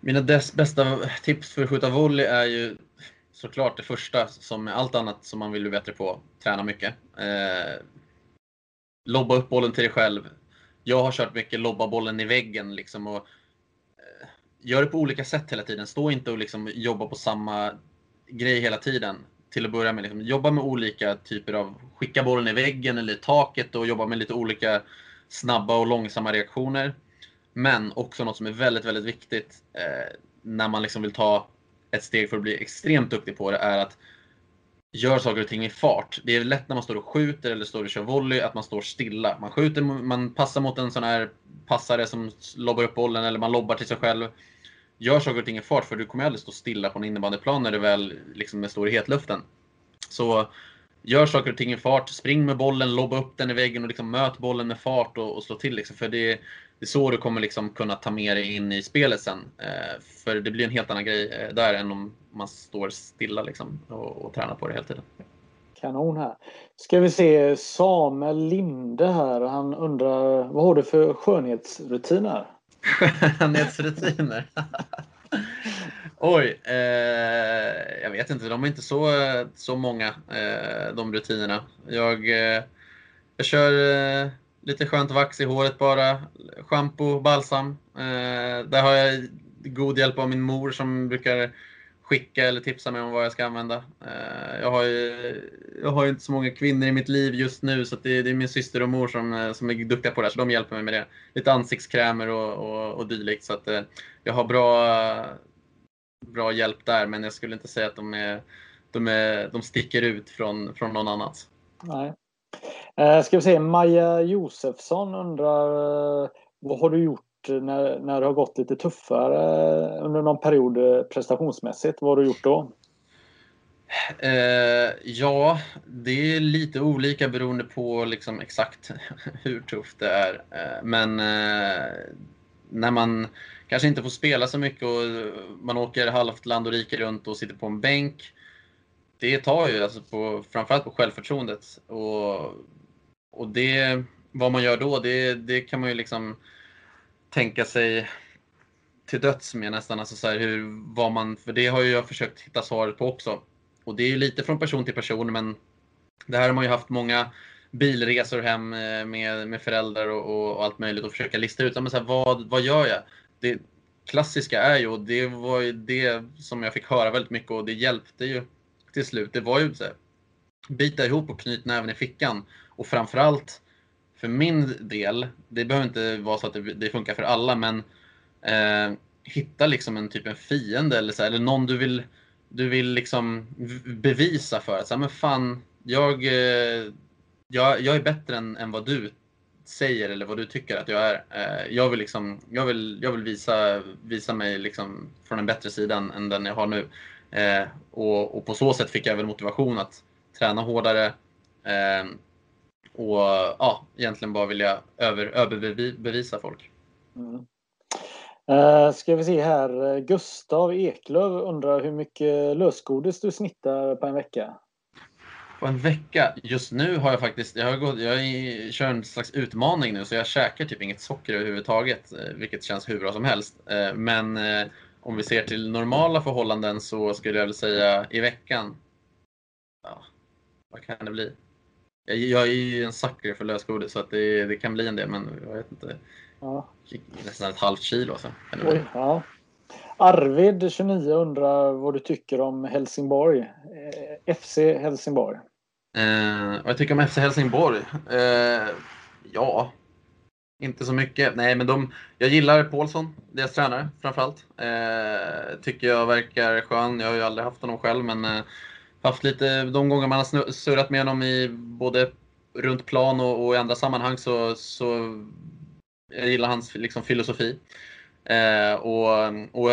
[SPEAKER 2] Mina bästa tips för att skjuta volley är ju såklart det första, som med allt annat som man vill bli bättre på, träna mycket. Eh, lobba upp bollen till dig själv. Jag har kört mycket lobba bollen i väggen liksom och eh, gör det på olika sätt hela tiden. Stå inte och liksom jobba på samma grej hela tiden. Till att börja med, liksom, jobba med olika typer av, skicka bollen i väggen eller i taket och jobba med lite olika snabba och långsamma reaktioner. Men också något som är väldigt, väldigt viktigt eh, när man liksom vill ta ett steg för att bli extremt duktig på det är att göra saker och ting i fart. Det är lätt när man står och skjuter eller står och kör volley att man står stilla. Man skjuter, man passar mot en sån här passare som lobbar upp bollen eller man lobbar till sig själv. Gör saker och ting i fart för du kommer aldrig stå stilla på en innebandyplan när du väl liksom står i hetluften. Så gör saker och ting i fart, spring med bollen, lobba upp den i väggen och liksom möt bollen med fart och, och slå till. Liksom. För det, det är så du kommer liksom kunna ta med dig in i spelet sen. Eh, för det blir en helt annan grej eh, där än om man står stilla liksom och, och tränar på det hela tiden.
[SPEAKER 1] Kanon här. Ska vi se Samuel Linde här. Han undrar vad har du för skönhetsrutiner?
[SPEAKER 2] Skönhetsrutiner? Oj, eh, jag vet inte. De är inte så, så många, eh, de rutinerna. Jag, eh, jag kör eh, lite skönt vax i håret bara. Shampoo, balsam. Eh, där har jag god hjälp av min mor som brukar skicka eller tipsa mig om vad jag ska använda. Eh, jag, har ju, jag har ju inte så många kvinnor i mitt liv just nu så det, det, är min syster och mor som, eh, som är duktiga på det här, så de hjälper mig med det. Lite ansiktskrämer och, och, och dylikt. Så att, eh, jag har bra, bra hjälp där, men jag skulle inte säga att de, är, de, är, de sticker ut från, från någon annans.
[SPEAKER 1] Nej. Eh, ska vi se, Maja Josefsson undrar eh, vad har du gjort när, när det har gått lite tuffare eh, under någon period eh, prestationsmässigt? Vad har du gjort då?
[SPEAKER 2] Eh, ja, det är lite olika beroende på liksom exakt hur tufft det är. Eh, men eh, när man kanske inte får spela så mycket och man åker halvt land och rike runt och sitter på en bänk. Det tar ju alltså på, framförallt på självförtroendet. Och, och det, vad man gör då, det, det kan man ju liksom tänka sig till döds med nästan. Alltså så här, hur, vad man, för det har ju jag försökt hitta svaret på också. Och det är ju lite från person till person, men det här har man ju haft många bilresor hem eh, med, med föräldrar och, och, och allt möjligt och försöka lista ut men så här, vad, vad gör jag? Det klassiska är ju, och det var ju det som jag fick höra väldigt mycket och det hjälpte ju till slut. Det var ju så här, bita ihop och knyta näven i fickan. Och framförallt för min del, det behöver inte vara så att det, det funkar för alla, men eh, hitta liksom en typ en fiende eller, så, eller någon du vill, du vill liksom bevisa för. Så här, men fan, jag, eh, jag, jag är bättre än, än vad du säger eller vad du tycker att jag är. Eh, jag vill, liksom, jag vill, jag vill visa, visa mig liksom från en bättre sida än, än den jag har nu. Eh, och, och, på så sätt fick jag väl motivation att träna hårdare eh, och ja, egentligen bara vilja över, överbevisa folk. Mm.
[SPEAKER 1] Uh, ska vi se här. Gustav Eklöv undrar hur mycket lösgodis du snittar på en vecka?
[SPEAKER 2] På en vecka? Just nu har jag faktiskt, jag, har gått, jag kör en slags utmaning nu så jag käkar typ inget socker överhuvudtaget, eh, vilket känns hur bra som helst. Uh, men uh, om vi ser till normala förhållanden så skulle jag väl säga i veckan, ja, vad kan det bli? Jag, jag är ju en sucker för lösgodis så att det, det kan bli en del, men jag vet inte. Ja. Nästan ett halvt kilo. Alltså.
[SPEAKER 1] Oj, ja. Arvid, 29, undrar vad du tycker om Helsingborg. Eh, FC Helsingborg.
[SPEAKER 2] Eh, vad jag tycker om FC Helsingborg? Eh, ja, inte så mycket. Nej, men de, jag gillar Paulsson, deras tränare framförallt. Eh, tycker jag verkar skön. Jag har ju aldrig haft honom själv, men eh, haft lite, de gånger man har surrat med honom i både runt plan och, och i andra sammanhang så, så jag gillar hans liksom, filosofi. Eh, och och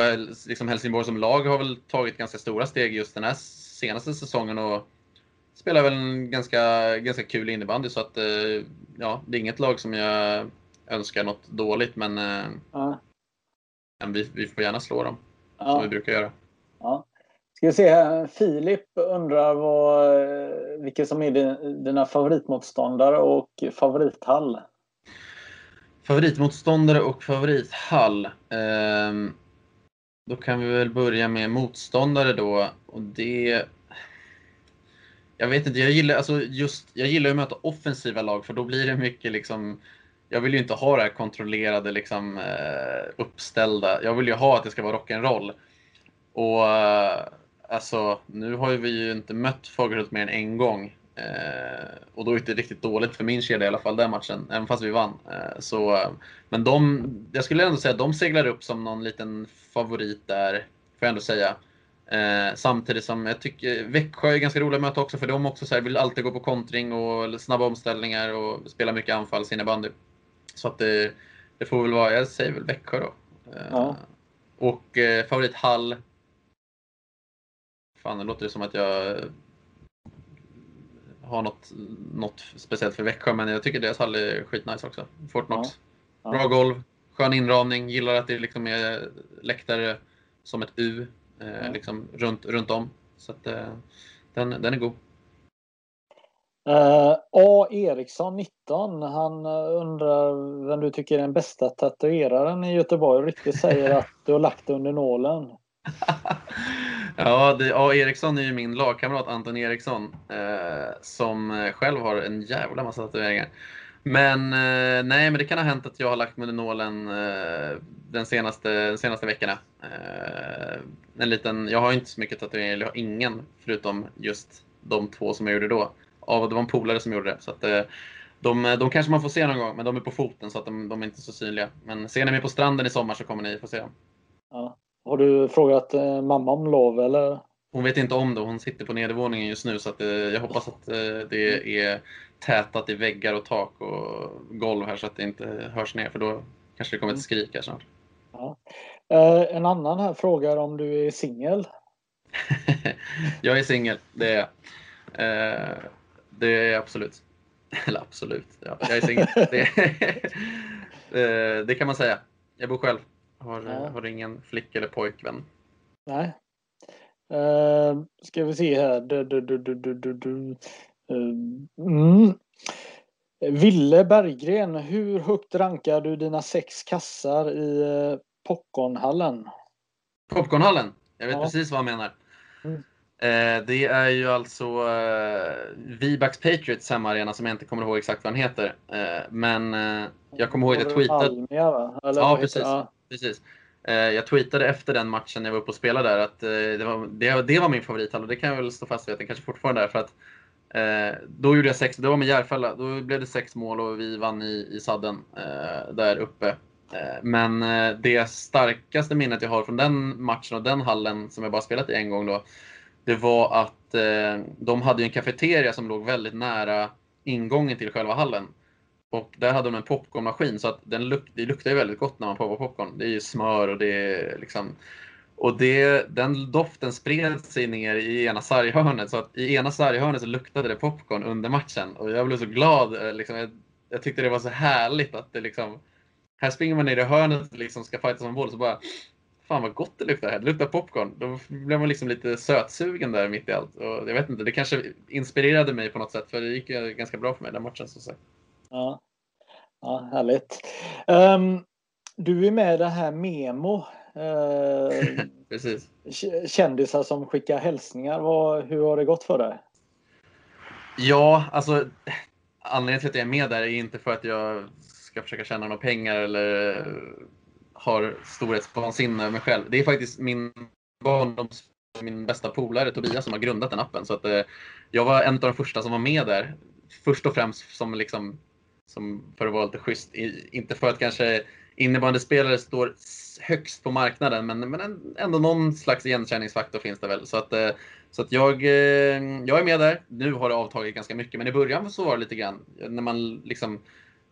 [SPEAKER 2] liksom Helsingborg som lag har väl tagit ganska stora steg just den här senaste säsongen och spelar väl en ganska, ganska kul innebandy så att eh, ja, det är inget lag som jag önskar något dåligt men, eh, ja. men vi, vi får gärna slå dem ja. som vi brukar göra.
[SPEAKER 1] Ja. Ska vi se här. Filip undrar vad, vilka som är dina favoritmotståndare och favorithall?
[SPEAKER 2] Favoritmotståndare och favorithall. Um, då kan vi väl börja med motståndare då. Och det... Jag vet inte, jag gillar, alltså just, jag gillar att möta offensiva lag för då blir det mycket liksom jag vill ju inte ha det här kontrollerade, liksom, eh, uppställda. Jag vill ju ha att det ska vara rock'n'roll. Och eh, alltså, nu har vi ju inte mött Fagerhult mer än en gång. Eh, och då gick det riktigt dåligt för min kedja i alla fall den matchen, även fast vi vann. Eh, så, eh, men de, jag skulle ändå säga att de seglar upp som någon liten favorit där, får jag ändå säga. Eh, samtidigt som jag tycker Växjö är ganska roliga att möta också för de också så här, vill alltid gå på kontring och snabba omställningar och spela mycket anfallsinnebandy. Så att det, det, får väl vara, jag säger väl Växjö då. Eh, ja. Och eh, favorit Hall. Fan, det låter som att jag har något, något speciellt för Växjö, men jag tycker deras hall är skitnice också. Fortnox. Ja. Bra golv, skön inramning, gillar att det liksom är läktare som ett U eh, liksom runt, runt om. Så att, eh, den, den är god.
[SPEAKER 1] Uh, A. Eriksson 19, han eh, undrar vem du tycker är den bästa tatueraren i Göteborg. Rykte säger att du har lagt under nålen.
[SPEAKER 2] ja, det, A. Eriksson är ju min lagkamrat Anton Eriksson eh, som eh, själv har en jävla massa tatueringar. Men eh, nej, men det kan ha hänt att jag har lagt mig under nålen eh, den senaste, de senaste veckorna. En liten, jag har inte så mycket tatueringar, eller jag har ingen förutom just de två som jag gjorde då. Ja, det var en polare som gjorde det. Så att, eh, de, de kanske man får se någon gång, men de är på foten så att de, de är inte så synliga. Men ser ni mig på stranden i sommar så kommer ni få se dem.
[SPEAKER 1] Ja. Har du frågat eh, mamma om lov eller?
[SPEAKER 2] Hon vet inte om det. Hon sitter på nedervåningen just nu så att, eh, jag hoppas att eh, det är tätat i väggar och tak och golv här så att det inte hörs ner för då kanske det kommer ett mm. skrik här snart.
[SPEAKER 1] Ja. Eh, en annan här frågar om du är singel?
[SPEAKER 2] jag är singel, det är jag. Eh, det är absolut. Eller absolut, ja, jag är singel. det, eh, det kan man säga. Jag bor själv. Har, ja. har ingen flick eller pojkvän.
[SPEAKER 1] Nej. Uh, ska vi se här. Du, du, du, uh, mm. Ville Berggren, hur högt rankar du dina sex kassar i Popcornhallen?
[SPEAKER 2] Popcornhallen? Jag vet ja. precis vad han menar. Mm. Eh, det är ju alltså eh, Vibax Patriots hemmaarena som jag inte kommer ihåg exakt vad den heter. Eh, men jag kommer ihåg att jag tweetade. Almia, va? Eller ja, precis. Ja precis. Jag tweetade efter den matchen jag var uppe och spelade där att det var, det, det var min favorithall och det kan jag väl stå fast vid att den kanske fortfarande är för att då gjorde jag sex, det var med Järfälla, då blev det sex mål och vi vann i, i sadden där uppe. Men det starkaste minnet jag har från den matchen och den hallen som jag bara spelat i en gång då, det var att eh, de hade en kafeteria som låg väldigt nära ingången till själva hallen. Och där hade de en popcornmaskin så att den luk det luktar ju väldigt gott när man poppar popcorn. Det är ju smör och det är liksom och det, den doften spred sig ner i ena sarghörnet så att i ena sarghörnet så luktade det popcorn under matchen och jag blev så glad. Eh, liksom, jag, jag tyckte det var så härligt att det liksom här springer man ner i hörnet och liksom ska fightas om boll så bara Fan vad gott det luktar här, det luktar popcorn. Då blev man liksom lite sötsugen där mitt i allt. Och jag vet inte, det kanske inspirerade mig på något sätt för det gick ju ganska bra för mig den matchen som sagt.
[SPEAKER 1] Ja, ja härligt. Um, du är med i det här Memo. Uh,
[SPEAKER 2] Precis.
[SPEAKER 1] Kändisar som skickar hälsningar. Vad, hur har det gått för dig?
[SPEAKER 2] Ja, alltså anledningen till att jag är med där är inte för att jag ska försöka tjäna några pengar eller har storhetsvansinne över mig själv. Det är faktiskt min barndoms min bästa polare Tobias som har grundat den appen. Så att, eh, jag var en av de första som var med där. Först och främst som, liksom, som för att vara lite schysst. I, inte för att kanske innebandyspelare står högst på marknaden, men, men ändå någon slags igenkänningsfaktor finns det väl. Så att, eh, så att jag, eh, jag är med där. Nu har det avtagit ganska mycket, men i början så var det lite grann när man liksom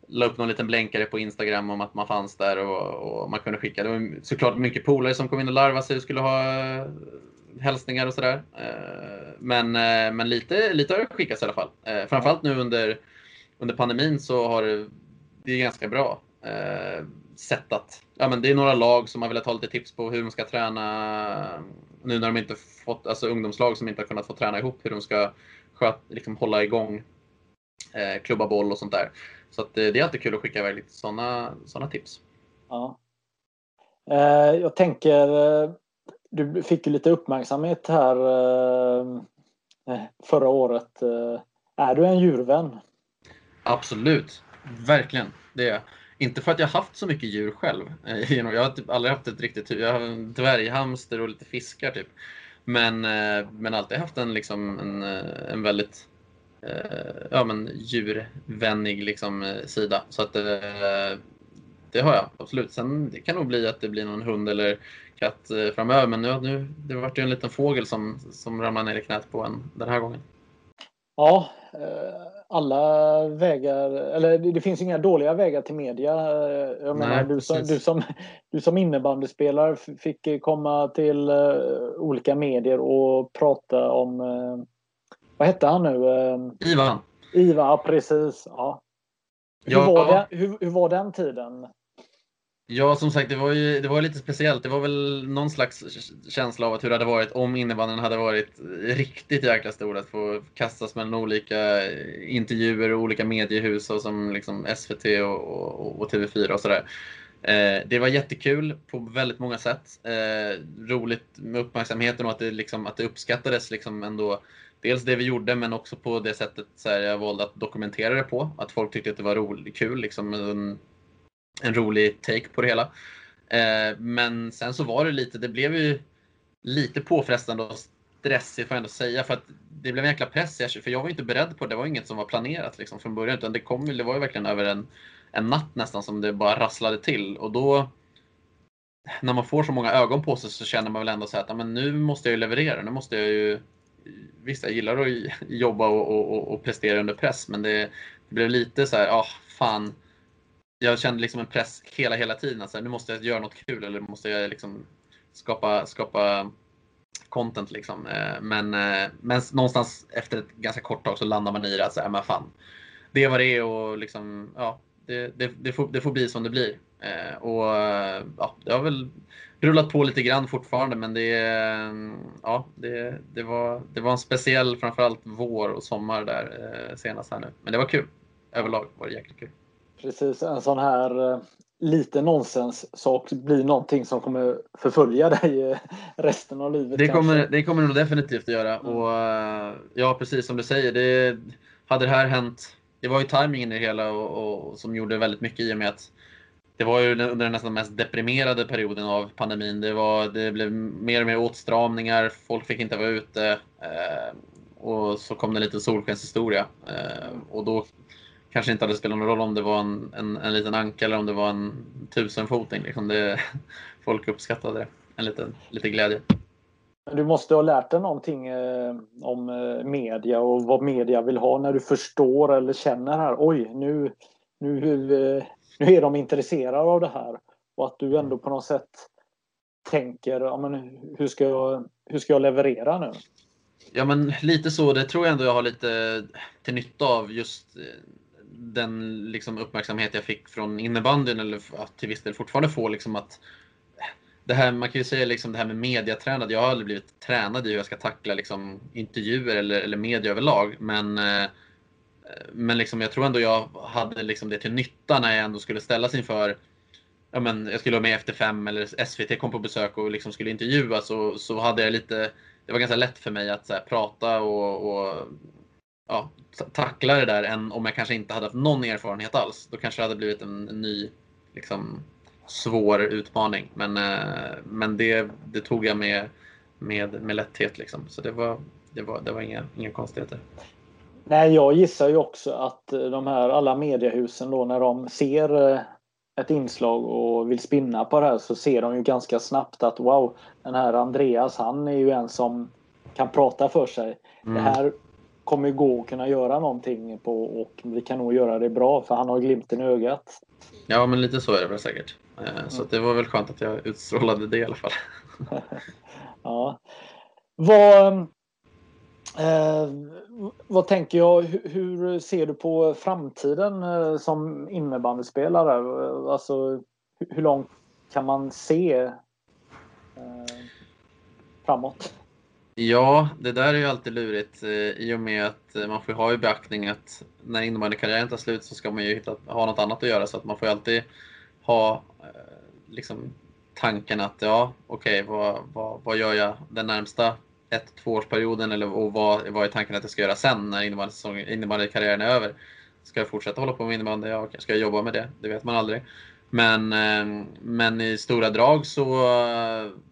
[SPEAKER 2] la upp någon liten blänkare på Instagram om att man fanns där och, och man kunde skicka. Det var såklart mycket polare som kom in och larvade sig och skulle ha eh, hälsningar och sådär. Eh, men, eh, men lite, lite har det skickats i alla fall. Framförallt nu under, under pandemin så har det, det är ganska bra sättat. Ja, men det är några lag som har velat ha lite tips på hur de ska träna nu när de inte fått, alltså ungdomslag som inte har kunnat få träna ihop, hur de ska sköt, liksom hålla igång eh, klubba boll och sånt där. Så att, eh, det är alltid kul att skicka iväg lite sådana såna tips.
[SPEAKER 1] Ja. Eh, jag tänker, eh, du fick ju lite uppmärksamhet här förra året. Är du en djurvän?
[SPEAKER 2] Absolut, verkligen. Det är jag. Inte för att jag haft så mycket djur själv. Jag har typ aldrig haft ett riktigt Jag har en dvärghamster och lite fiskar typ. Men, men alltid haft en, liksom, en, en väldigt ja, men djurvänlig liksom, eh, sida. Så att eh, det har jag absolut. Sen det kan nog bli att det blir någon hund eller katt framöver. Men nu, nu det vart ju en liten fågel som, som ramlade ner i knät på en den här gången.
[SPEAKER 1] Ja, alla vägar, eller det finns inga dåliga vägar till media. Jag menar, Nej, du, som, du, som, du som innebandyspelare fick komma till olika medier och prata om vad hette han nu?
[SPEAKER 2] Ivan.
[SPEAKER 1] Ivan, precis. Ja. Hur, ja. Var det, hur, hur var den tiden?
[SPEAKER 2] Ja, som sagt, det var ju det var lite speciellt. Det var väl någon slags känsla av att hur det hade varit om innebandyn hade varit riktigt jäkla stor. Att få kastas mellan olika intervjuer och olika mediehus och som liksom SVT och, och, och TV4 och sådär. Eh, det var jättekul på väldigt många sätt. Eh, roligt med uppmärksamheten och att det, liksom, att det uppskattades liksom ändå dels det vi gjorde men också på det sättet så här, jag valde att dokumentera det på. Att folk tyckte att det var roligt, kul, liksom en, en rolig take på det hela. Eh, men sen så var det lite, det blev ju lite påfrestande och stressigt får jag ändå säga för att det blev en jäkla press för jag var inte beredd på det. Det var inget som var planerat liksom från början utan det kom det var ju verkligen över en, en natt nästan som det bara rasslade till och då när man får så många ögon på sig så känner man väl ändå så att men nu måste jag ju leverera. Nu måste jag ju visst, jag gillar att jobba och, och, och prestera under press, men det, det blev lite så här, ah, fan. Jag kände liksom en press hela, hela tiden. Alltså, nu måste jag göra något kul eller måste jag liksom skapa, skapa content. Liksom. Eh, men, eh, men någonstans efter ett ganska kort tag så landar man i det att, så men fan, det är vad det är och liksom, ja, det, det, det, får, det får bli som det blir. Eh, och ja, det har väl rullat på lite grann fortfarande men det, ja, det, det, var, det var en speciell framförallt vår och sommar där eh, senast här nu. Men det var kul. Överlag var det jäkligt kul.
[SPEAKER 1] Precis, en sån här eh, lite nonsens sak blir någonting som kommer förfölja dig eh, resten av livet.
[SPEAKER 2] Det kommer det kommer nog definitivt att göra. Mm. Och ja, precis som du säger, det, hade det här hänt, det var ju tajmingen i det hela och, och, som gjorde väldigt mycket i och med att det var ju under den nästan mest deprimerade perioden av pandemin. Det, var, det blev mer och mer åtstramningar, folk fick inte vara ute. Eh, och så kom det lite solskenshistoria. Eh, och då kanske inte hade spelat någon roll om det var en, en, en liten anka eller om det var en tusenfoting. Liksom det, folk uppskattade det. En liten, lite glädje.
[SPEAKER 1] Du måste ha lärt dig någonting eh, om eh, media och vad media vill ha när du förstår eller känner här. Oj, nu, nu, eh, nu är de intresserade av det här. Och att du ändå på något sätt tänker, ja, men hur, ska jag, hur ska jag leverera nu?
[SPEAKER 2] Ja men lite så, det tror jag ändå jag har lite till nytta av just den liksom, uppmärksamhet jag fick från innebandyn eller att till viss del fortfarande får liksom att det här, man kan ju säga liksom det här med mediatränad. Jag har aldrig blivit tränad i hur jag ska tackla liksom intervjuer eller, eller media överlag. Men, eh, men liksom, jag tror ändå jag hade liksom det till nytta när jag ändå skulle ställas inför ja, men jag skulle vara med efter fem eller SVT kom på besök och liksom skulle intervjuas och så hade jag lite, det var ganska lätt för mig att här, prata och, och ja, tackla det där än om jag kanske inte hade haft någon erfarenhet alls. Då kanske det hade blivit en, en ny liksom, svår utmaning. Men, eh, men det, det tog jag med, med, med lätthet. Liksom. Så det var, det var, det var inga, inga konstigheter.
[SPEAKER 1] Nej, jag gissar ju också att eh, de här alla mediehusen då när de ser eh, ett inslag och vill spinna på det här så ser de ju ganska snabbt att wow, den här Andreas han är ju en som kan prata för sig. Mm. Det här kommer gå att kunna göra någonting på och vi kan nog göra det bra för han har glimten i ögat.
[SPEAKER 2] Ja, men lite så är det väl säkert. Eh, så mm. det var väl skönt att jag utstrålade det i alla fall.
[SPEAKER 1] ja. Vad, eh, vad tänker jag, hur, ser du på framtiden eh, som innebandyspelare? Eh, alltså, hur långt kan man se eh, framåt?
[SPEAKER 2] Ja, det där är ju alltid lurigt eh, i och med att eh, man får ha i beaktning att när innebandykarriären tar slut så ska man ju hitta, ha något annat att göra så att man får ju alltid ha eh, liksom, tanken att ja, okej, okay, vad, vad, vad gör jag den närmsta ett, tvåårsperioden eller och vad, vad är tanken att jag ska göra sen när innebandykarriären är över? Ska jag fortsätta hålla på med innebandy? Ja. Ska jag jobba med det? Det vet man aldrig. Men, ehm, men i stora drag så,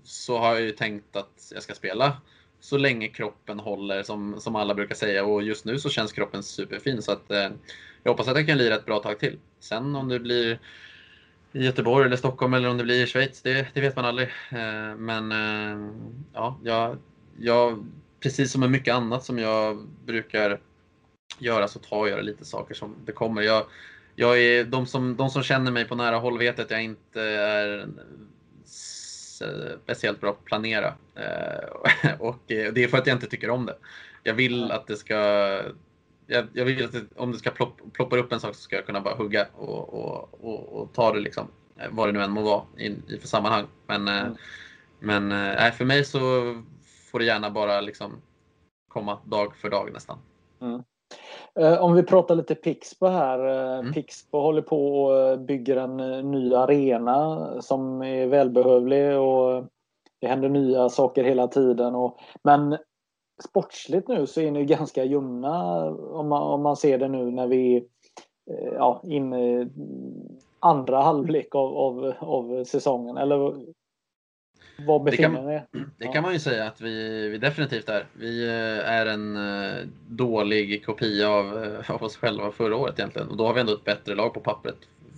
[SPEAKER 2] så har jag ju tänkt att jag ska spela så länge kroppen håller som, som alla brukar säga och just nu så känns kroppen superfin så att eh, jag hoppas att jag kan lira ett bra tag till. Sen om det blir i Göteborg eller Stockholm eller om det blir i Schweiz, det, det vet man aldrig. Eh, men eh, ja, jag, jag, precis som med mycket annat som jag brukar göra så tar jag lite saker som det kommer. Jag, jag är, de, som, de som känner mig på nära håll vet att jag inte är speciellt bra på att planera. Eh, och det är för att jag inte tycker om det. Jag vill att det ska jag, jag vill att det, om det ska plopp, ploppa upp en sak så ska jag kunna bara hugga och, och, och, och ta det liksom, eh, vad det nu än må vara i, i för sammanhang. Men, eh, mm. men nej, för mig så får det gärna bara liksom komma dag för dag nästan. Mm.
[SPEAKER 1] Om vi pratar lite Pixbo här. Mm. Pixbo håller på och bygger en ny arena som är välbehövlig och det händer nya saker hela tiden. Och, men sportsligt nu så är ni ganska ljumna om man, om man ser det nu när vi eh, ja, in i andra halvlek av, av, av säsongen. Eller var befinner ni
[SPEAKER 2] det, det kan man ju säga att vi, vi definitivt är. Vi eh, är en eh, dålig kopia av, av oss själva förra året egentligen. Och då har vi ändå ett bättre lag på pappret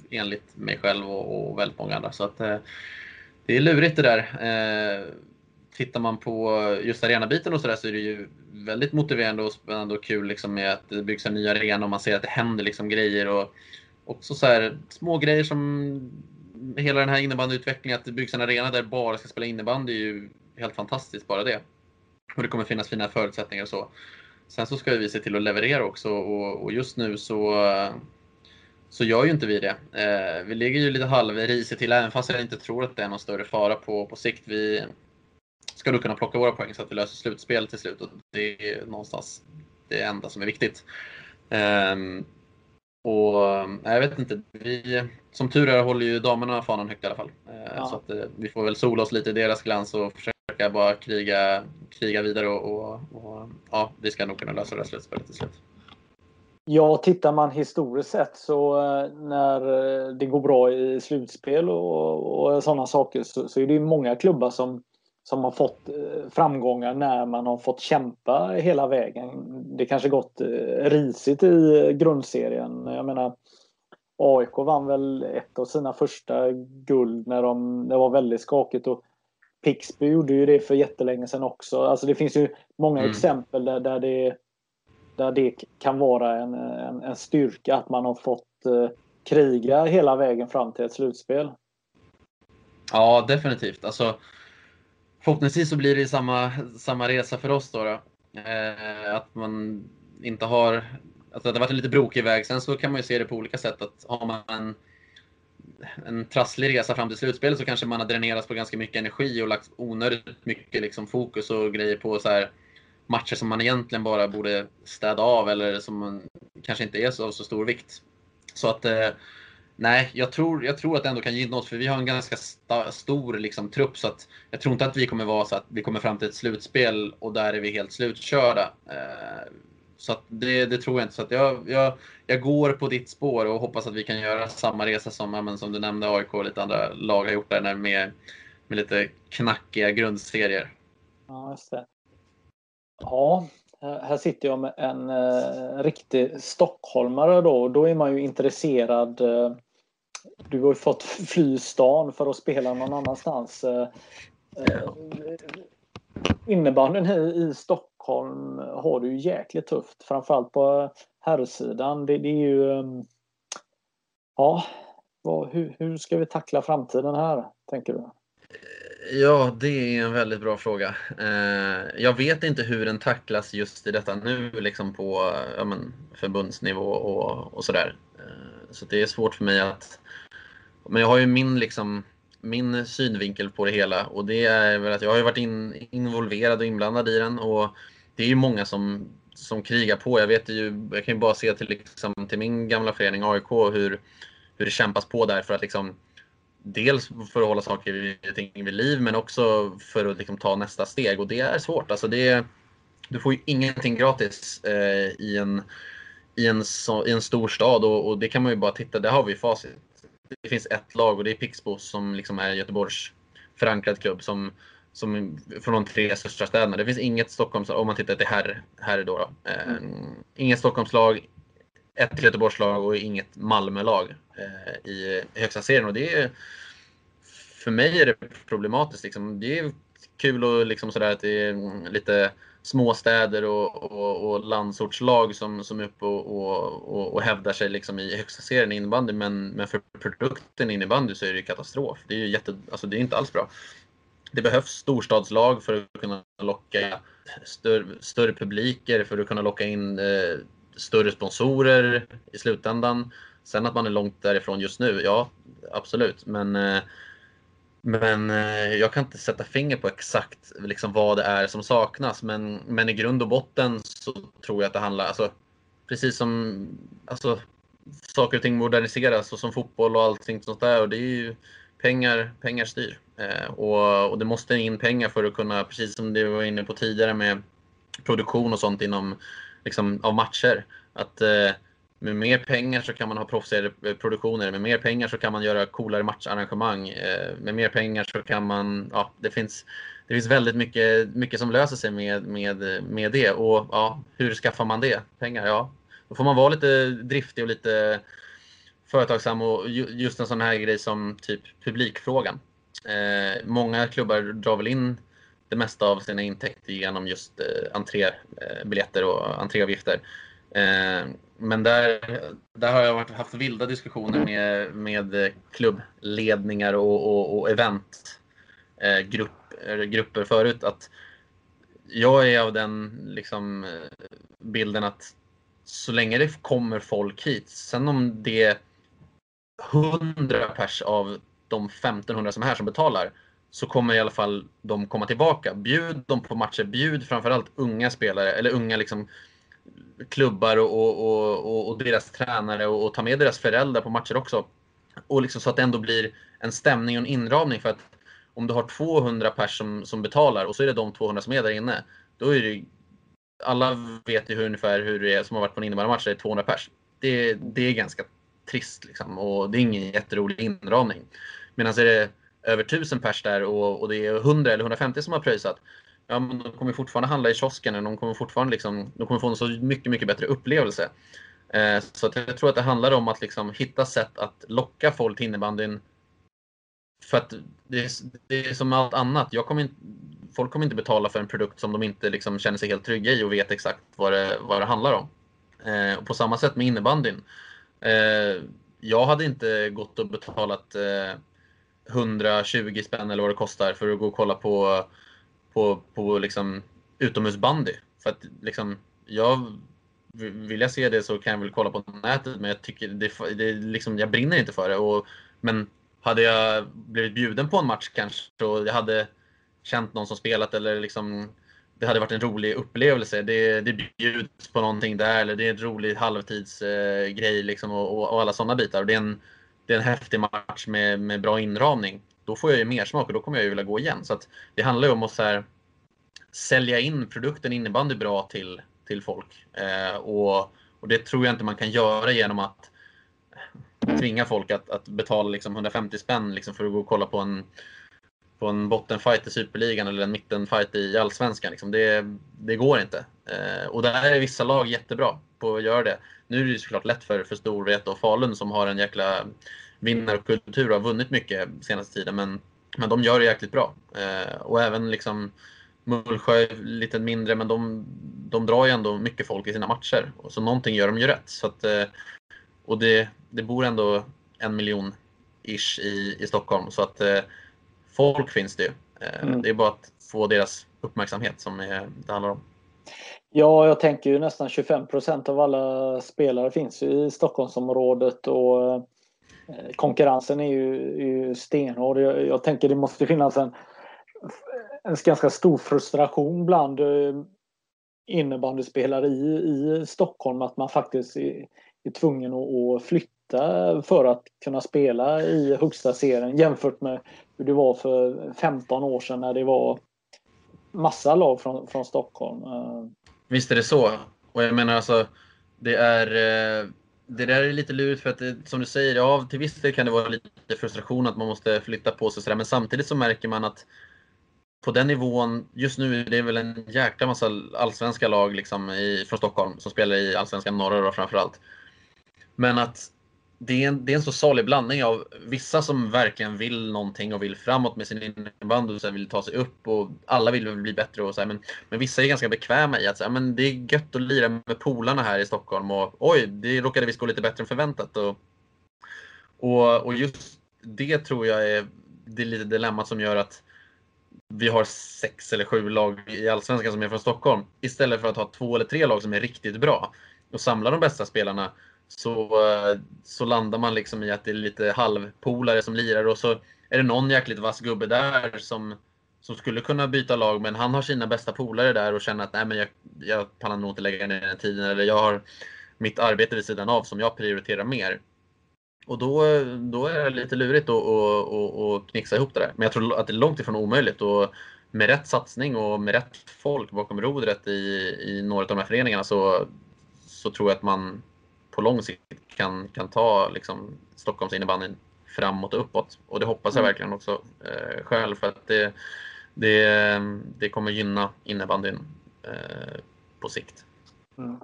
[SPEAKER 2] enligt mig själv och, och väldigt många andra. Så att, det är lurigt det där tittar man på just arenabiten och sådär så är det ju väldigt motiverande och spännande och kul liksom med att det byggs en ny arena och man ser att det händer liksom grejer och också så här små grejer som hela den här innebandyutvecklingen, att det byggs en arena där bara ska spela innebandy är ju helt fantastiskt bara det. Och det kommer finnas fina förutsättningar och så. Sen så ska vi se till att leverera också och, och just nu så så gör ju inte vi det. Eh, vi ligger ju lite halvrisigt till även fast jag inte tror att det är någon större fara på, på sikt. Vi, ska nog kunna plocka våra poäng så att vi löser slutspel till slut. Och det är någonstans det enda som är viktigt. Eh, och jag vet inte, vi, som tur är håller ju damerna fanan högt i alla fall. Uh, ja. Så att uh, vi får väl sola oss lite i deras glans och försöka bara kriga, kriga vidare och, och, och ja, vi ska nog kunna lösa det här slutspelet till slut.
[SPEAKER 1] Ja, tittar man historiskt sett så eh, när det går bra i slutspel och, och sådana saker så, så, är det många klubbar som som har fått eh, framgångar när man har fått kämpa hela vägen. Det kanske gått eh, risigt i grundserien. Jag menar AIK vann väl ett av sina första guld när de, det var väldigt skakigt. Och Pixby gjorde ju det för jättelänge sedan också. Alltså det finns ju många mm. exempel där, där, det, där det kan vara en, en, en styrka att man har fått eh, kriga hela vägen fram till ett slutspel.
[SPEAKER 2] Ja, definitivt. Alltså, förhoppningsvis så blir det samma, samma resa för oss då. då. Eh, att man inte har... Alltså det har varit en lite brokig väg. Sen så kan man ju se det på olika sätt. Att har man en, en trasslig resa fram till slutspelet så kanske man har dränerats på ganska mycket energi och lagt onödigt mycket liksom fokus och grejer på så här matcher som man egentligen bara borde städa av eller som man kanske inte är så av så stor vikt. Så att eh, Nej, jag tror, jag tror att det ändå kan gynna oss för vi har en ganska sta, stor liksom, trupp så att jag tror inte att vi kommer vara så att vi kommer fram till ett slutspel och där är vi helt slutkörda. Eh, så att det, det, tror jag inte. Så att jag, jag, jag går på ditt spår och hoppas att vi kan göra samma resa som, men, som du nämnde AIK och lite andra lag har gjort där med, med lite knackiga grundserier.
[SPEAKER 1] Ja, just det. Ja, här sitter jag med en eh, riktig stockholmare då. Då är man ju intresserad. Eh, du har ju fått fly stan för att spela någon annanstans. Eh, eh innebandyn i, i Stockholm har du ju jäkligt tufft. Framförallt på herrsidan. Det, det är ju... Eh, ja, vad, hur, hur ska vi tackla framtiden här, tänker du?
[SPEAKER 2] Ja, det är en väldigt bra fråga. Eh, jag vet inte hur den tacklas just i detta nu liksom på ja, men, förbundsnivå och, och sådär. Eh, så det är svårt för mig att... Men jag har ju min, liksom, min synvinkel på det hela och det är väl att jag har varit in, involverad och inblandad i den och det är ju många som, som krigar på. Jag vet ju, jag kan ju bara se till, liksom, till min gamla förening AIK hur, hur det kämpas på där för att liksom dels för att hålla saker vid liv men också för att liksom ta nästa steg och det är svårt. Alltså det, du får ju ingenting gratis eh, i, en, i, en så, i en stor stad och, och, det kan man ju bara titta, där har vi facit. Det finns ett lag och det är Pixbo som liksom är Göteborgs förankrad klubb som, som från de tre största städerna. Det finns inget Stockholms, om man tittar till herr, här då, då. Eh, mm. inget Stockholmslag, ett Göteborgslag och inget Malmölag eh, i högsta serien. Och det är, för mig är det problematiskt. Liksom. Det är kul och liksom sådär att det är mm, lite småstäder och, och, och landsortslag som, som är uppe och, och, och, hävdar sig liksom i högsta serien i innebandy. Men, men för produkten innebandy så är det katastrof. Det är ju jätte, alltså det är inte alls bra. Det behövs storstadslag för att kunna locka större, större publiker, för att kunna locka in eh, större sponsorer i slutändan. Sen att man är långt därifrån just nu, ja absolut. Men, eh, men eh, jag kan inte sätta finger på exakt liksom vad det är som saknas. Men, men i grund och botten så tror jag att det handlar, alltså, precis som alltså, saker och ting moderniseras och som fotboll och allting sånt där. Och det är ju pengar, pengar styr. Eh, och, och det måste in pengar för att kunna, precis som du var inne på tidigare med produktion och sånt inom liksom, av matcher. Att eh, med mer pengar så kan man ha proffsigare eh, produktioner. Med mer pengar så kan man göra coolare matcharrangemang. Eh, med mer pengar så kan man, ja, det finns, det finns väldigt mycket, mycket som löser sig med, med, med det. Och ja, hur skaffar man det? Pengar? Ja, då får man vara lite driftig och lite företagsam och just en sån här grej som typ publikfrågan. Eh, många klubbar drar väl in det mesta av sina intäkter genom just eh, entrébiljetter och entréavgifter. Eh, men där, där har jag haft vilda diskussioner med, med klubbledningar och, och, och eventgrupper eh, eh förut. Att jag är av den liksom, bilden att så länge det kommer folk hit, sen om det är 100 pers av de 1500 som är här som betalar, så kommer i alla fall de komma tillbaka. Bjud dem på matcher, bjud framförallt unga spelare eller unga liksom klubbar och, och, och, och deras tränare och, och, ta med deras föräldrar på matcher också. Och liksom så att det ändå blir en stämning och en inramning för att om du har 200 pers som, som betalar och så är det de 200 som är där inne. Då är det alla vet ju ungefär hur det är som har varit på en innebandymatch, det är 200 pers. Det, det är ganska trist liksom och det är ingen jätterolig inramning. Medan är det över 1000 pers där och, och det är 100 eller 150 som har pröjsat. Ja, men de kommer fortfarande handla i kiosken. och De kommer fortfarande liksom, de kommer få en så mycket, mycket bättre upplevelse. Eh, så att jag tror att det handlar om att liksom hitta sätt att locka folk till innebandyn för att det är, det är som allt annat. Jag kommer inte, folk kommer inte betala för en produkt som de inte liksom känner sig helt trygga i och vet exakt vad det, vad det handlar om. Eh, och på samma sätt med innebandyn. Eh, jag hade inte gått och betalat eh, 120 spänn eller vad det kostar för att gå och kolla på, på, på liksom utomhusbandy. För att liksom, jag, vill jag se det så kan jag väl kolla på nätet men jag tycker det, det liksom, jag brinner inte för det. Och, men hade jag blivit bjuden på en match kanske och jag hade känt någon som spelat eller liksom det hade varit en rolig upplevelse. Det, det bjuds på någonting där eller det är en rolig halvtidsgrej eh, liksom och, och, och, alla sådana bitar. Det är, en, det är en häftig match med, med bra inramning. Då får jag ju mer smak och då kommer jag ju vilja gå igen. Så det handlar ju om att så här, sälja in produkten innebandy bra till, till folk. Eh, och, och det tror jag inte man kan göra genom att tvinga folk att, att betala liksom 150 spänn liksom för att gå och kolla på en, på en bottenfight i Superligan eller en mittenfight i Allsvenskan. Liksom. Det, det går inte. Eh, och där är vissa lag jättebra på att göra det. Nu är det såklart lätt för, för Storvreta och Falun som har en jäkla vinnarkultur och har vunnit mycket senaste tiden. Men, men de gör det jäkligt bra. Eh, och även liksom Mullsjö är lite mindre, men de, de drar ju ändå mycket folk i sina matcher. Så någonting gör de ju rätt. Så att, eh, och det, det bor ändå en miljon ish i, i Stockholm. Så att eh, folk finns det ju. Eh, mm. Det är bara att få deras uppmärksamhet som är, det handlar om.
[SPEAKER 1] Ja, jag tänker ju nästan 25 procent av alla spelare finns i Stockholmsområdet och eh, konkurrensen är ju, är ju stenhård. Jag, jag tänker det måste finnas en, en ganska stor frustration bland eh, innebandyspelare i, i Stockholm att man faktiskt är, är tvungen att flytta för att kunna spela i högsta serien jämfört med hur det var för 15 år sedan när det var massa lag från, från Stockholm. Eh.
[SPEAKER 2] Visst är det så. Och jag menar alltså, det är eh, det där är lite lurigt för att det, som du säger, ja till viss del kan det vara lite frustration att man måste flytta på sig sådär, men samtidigt så märker man att på den nivån, just nu är det väl en jäkla massa allsvenska lag liksom i, från Stockholm som spelar i allsvenskan norra då framförallt. Men att det är, en, det är en så salig blandning av vissa som verkligen vill någonting och vill framåt med sin innebandy och vill ta sig upp och alla vill bli bättre och så här, men, men vissa är ganska bekväma i att så här, men det är gött att lira med polarna här i Stockholm och oj, det råkade visst gå lite bättre än förväntat. Och, och, och just det tror jag är det lite dilemmat som gör att vi har sex eller sju lag i Allsvenskan som är från Stockholm istället för att ha två eller tre lag som är riktigt bra och samla de bästa spelarna så, eh, så landar man liksom i att det är lite halvpolare som lirar och så är det någon jäkligt vass gubbe där som, som skulle kunna byta lag men han har sina bästa polare där och känner att nej men jag, jag pallar nog inte lägga ner den tiden eller jag har mitt arbete vid sidan av som jag prioriterar mer. Och då, då är det lite lurigt att, och, och, och knixa ihop det där. Men jag tror att det är långt ifrån omöjligt. Och med rätt satsning och med rätt folk bakom rodret i, i några av de här föreningarna så, så tror jag att man på lång sikt kan, kan ta liksom, Stockholms innebandyn framåt och uppåt. Och det hoppas jag mm. verkligen också eh, själv för att det, det, det kommer gynna innebandyn eh, på sikt. Mm.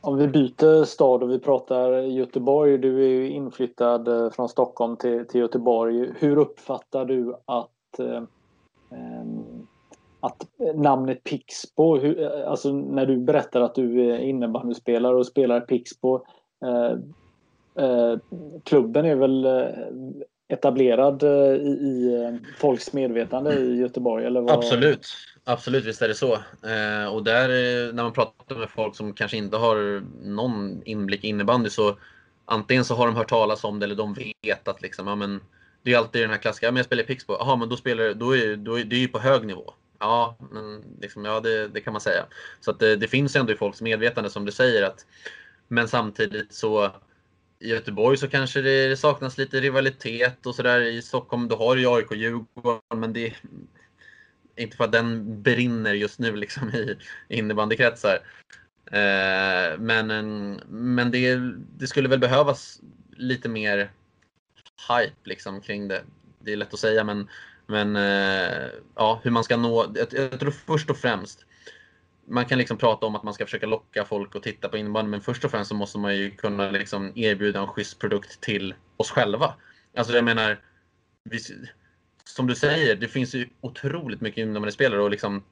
[SPEAKER 1] Om vi byter stad och vi pratar Göteborg. Du är ju inflyttad eh, från Stockholm till, till Göteborg. Hur uppfattar du att eh, att eh, namnet Pixbo, hur, eh, alltså när du berättar att du är innebandyspelare och spelar Pixbo. Eh, eh, klubben är väl eh, etablerad eh, i, i folks medvetande i Göteborg? Eller vad?
[SPEAKER 2] Absolut, absolut visst är det så. Eh, och där när man pratar med folk som kanske inte har någon inblick i innebandy så antingen så har de hört talas om det eller de vet att liksom, ja, men, det är alltid den här klassiska, ja, men jag spelar Pixbo, jaha men då spelar då är, då är, det är ju på hög nivå. Ja, men liksom, ja det, det, kan man säga. Så att det, det, finns ändå i folks medvetande som du säger. att Men samtidigt så i Göteborg så kanske det, saknas lite rivalitet och sådär. I Stockholm då har du ju AIK och Djurgården men det är inte för att den brinner just nu liksom i innebandykretsar. Eh, men men det, det skulle väl behövas lite mer hype liksom kring det. Det är lätt att säga men men eh, ja, hur man ska nå, jag, jag tror först och främst man kan liksom prata om att man ska försöka locka folk att titta på innebandy, men först och främst så måste man ju kunna liksom erbjuda en schysst produkt till oss själva. Alltså jag menar, som du säger, det finns ju otroligt mycket innebandyspelare och liksom,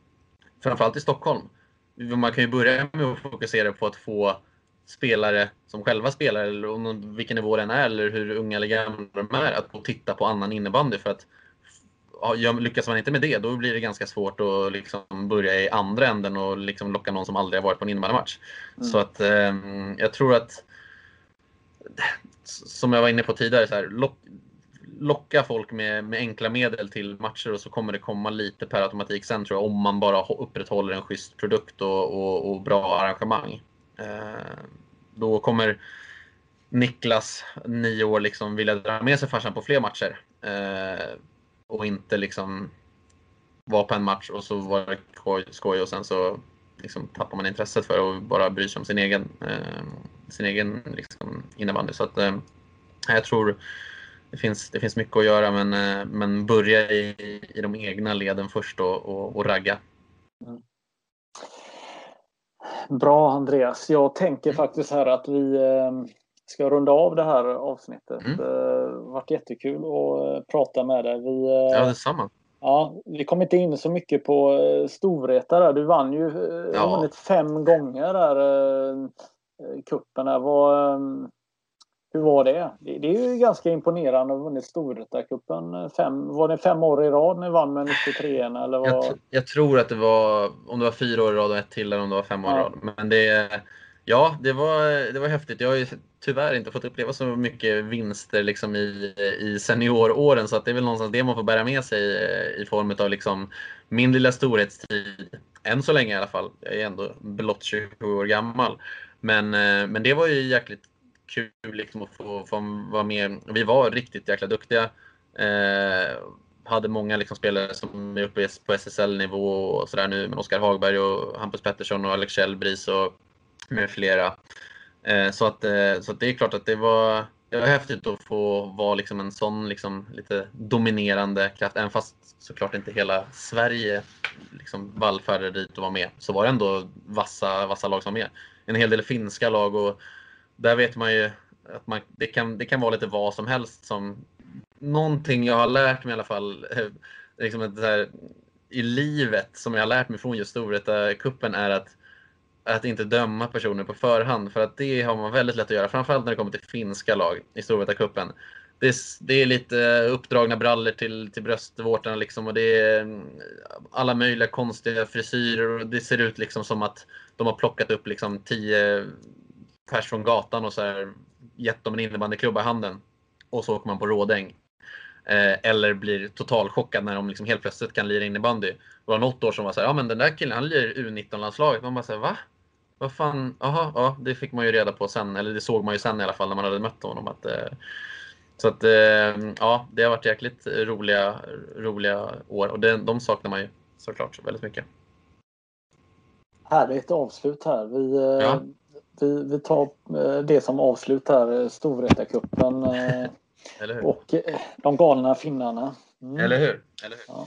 [SPEAKER 2] framförallt i Stockholm. Man kan ju börja med att fokusera på att få spelare som själva spelar, eller om vilken nivå den är, eller hur unga eller gamla de är, att få titta på annan innebandy. För att lyckas man inte med det, då blir det ganska svårt att liksom börja i andra änden och liksom locka någon som aldrig har varit på en innebandymatch. Mm. Så att eh, jag tror att, som jag var inne på tidigare, så här, lock, locka folk med, med enkla medel till matcher och så kommer det komma lite per automatik sen tror jag, om man bara upprätthåller en schysst produkt och, och, och bra arrangemang. Eh, då kommer Niklas, nio år, liksom vilja dra med sig farsan på fler matcher. Eh, och inte liksom vara på en match och så var det skoj och sen så liksom tappar man intresset för och bara bryr sig om sin egen, eh, sin egen liksom innebandy. Så att, eh, jag tror det finns, det finns mycket att göra men, eh, men börja i, i de egna leden först och, och, och ragga. Mm.
[SPEAKER 1] Bra Andreas. Jag tänker faktiskt här att vi eh, eh, ska runda av det här avsnittet. Mm. Det eh, varit jättekul att prata med dig. Vi,
[SPEAKER 2] ja, detsamma.
[SPEAKER 1] Ja, vi kom inte in så mycket på Storvreta där. Du vann ju ja. vunnit fem gånger där kuppen. Där. Vad, hur var det? det? det? är ju ganska imponerande att ha vunnit Storvreta-cupen. Fem, var det fem år i rad ni vann med 93 eller vad?
[SPEAKER 2] Jag, jag, tror att det var, om det var fyra år i rad och ett till eller om det var fem år i rad. Men det, ja, det var, det var häftigt. Jag har ju tyvärr inte fått uppleva så mycket vinster liksom i, i senioråren så att det är väl någonstans det man får bära med sig eh, i form av liksom min lilla storhetstid. Än så länge i alla fall. Jag är ändå blott 27 år gammal. Men, eh, men det var ju jäkligt kul liksom att få, få vara med. Vi var riktigt jäkla duktiga. Eh, hade många liksom spelare som är uppe på SSL-nivå och sådär nu Men Oskar Hagberg och Hampus Pettersson och Alex Kjellbris och med flera. Eh, så, att, eh, så att det är klart att det var, det var häftigt att få vara liksom en sån liksom lite dominerande kraft. Även fast såklart inte hela Sverige liksom vallfärdade dit och var med så var det ändå vassa, vassa lag som var med. En hel del finska lag och där vet man ju att man, det, kan, det kan vara lite vad som helst. som Någonting jag har lärt mig i alla fall eh, liksom här, i livet som jag har lärt mig från just Storvreta-cupen är att, att inte döma personer på förhand. För att det har man väldigt lätt att göra, framförallt när det kommer till finska lag i Storvreta-cupen. Det är, det är lite uppdragna brallor till, till bröstvårtorna liksom och det är mm, alla möjliga konstiga frisyrer och det ser ut liksom som att de har plockat upp liksom tio pers från gatan och så här, gett dem en innebandyklubba i handen. Och så åker man på rådäng. Eh, eller blir totalchockad när de liksom helt plötsligt kan lira innebandy. Det var något år som var så här, ja men den där killen han lirar U19-landslaget. Man bara säger va? Vad fan? Jaha, ja det fick man ju reda på sen. Eller det såg man ju sen i alla fall när man hade mött honom. Att, eh, så att eh, ja, det har varit jäkligt roliga, roliga år och det, de saknar man ju såklart väldigt mycket.
[SPEAKER 1] Härligt avslut här. Vi, eh, ja vi, vi tar det som avslut här, Storvreta-cupen. Och de galna finnarna.
[SPEAKER 2] Mm. Eller hur? Eller hur? Ja.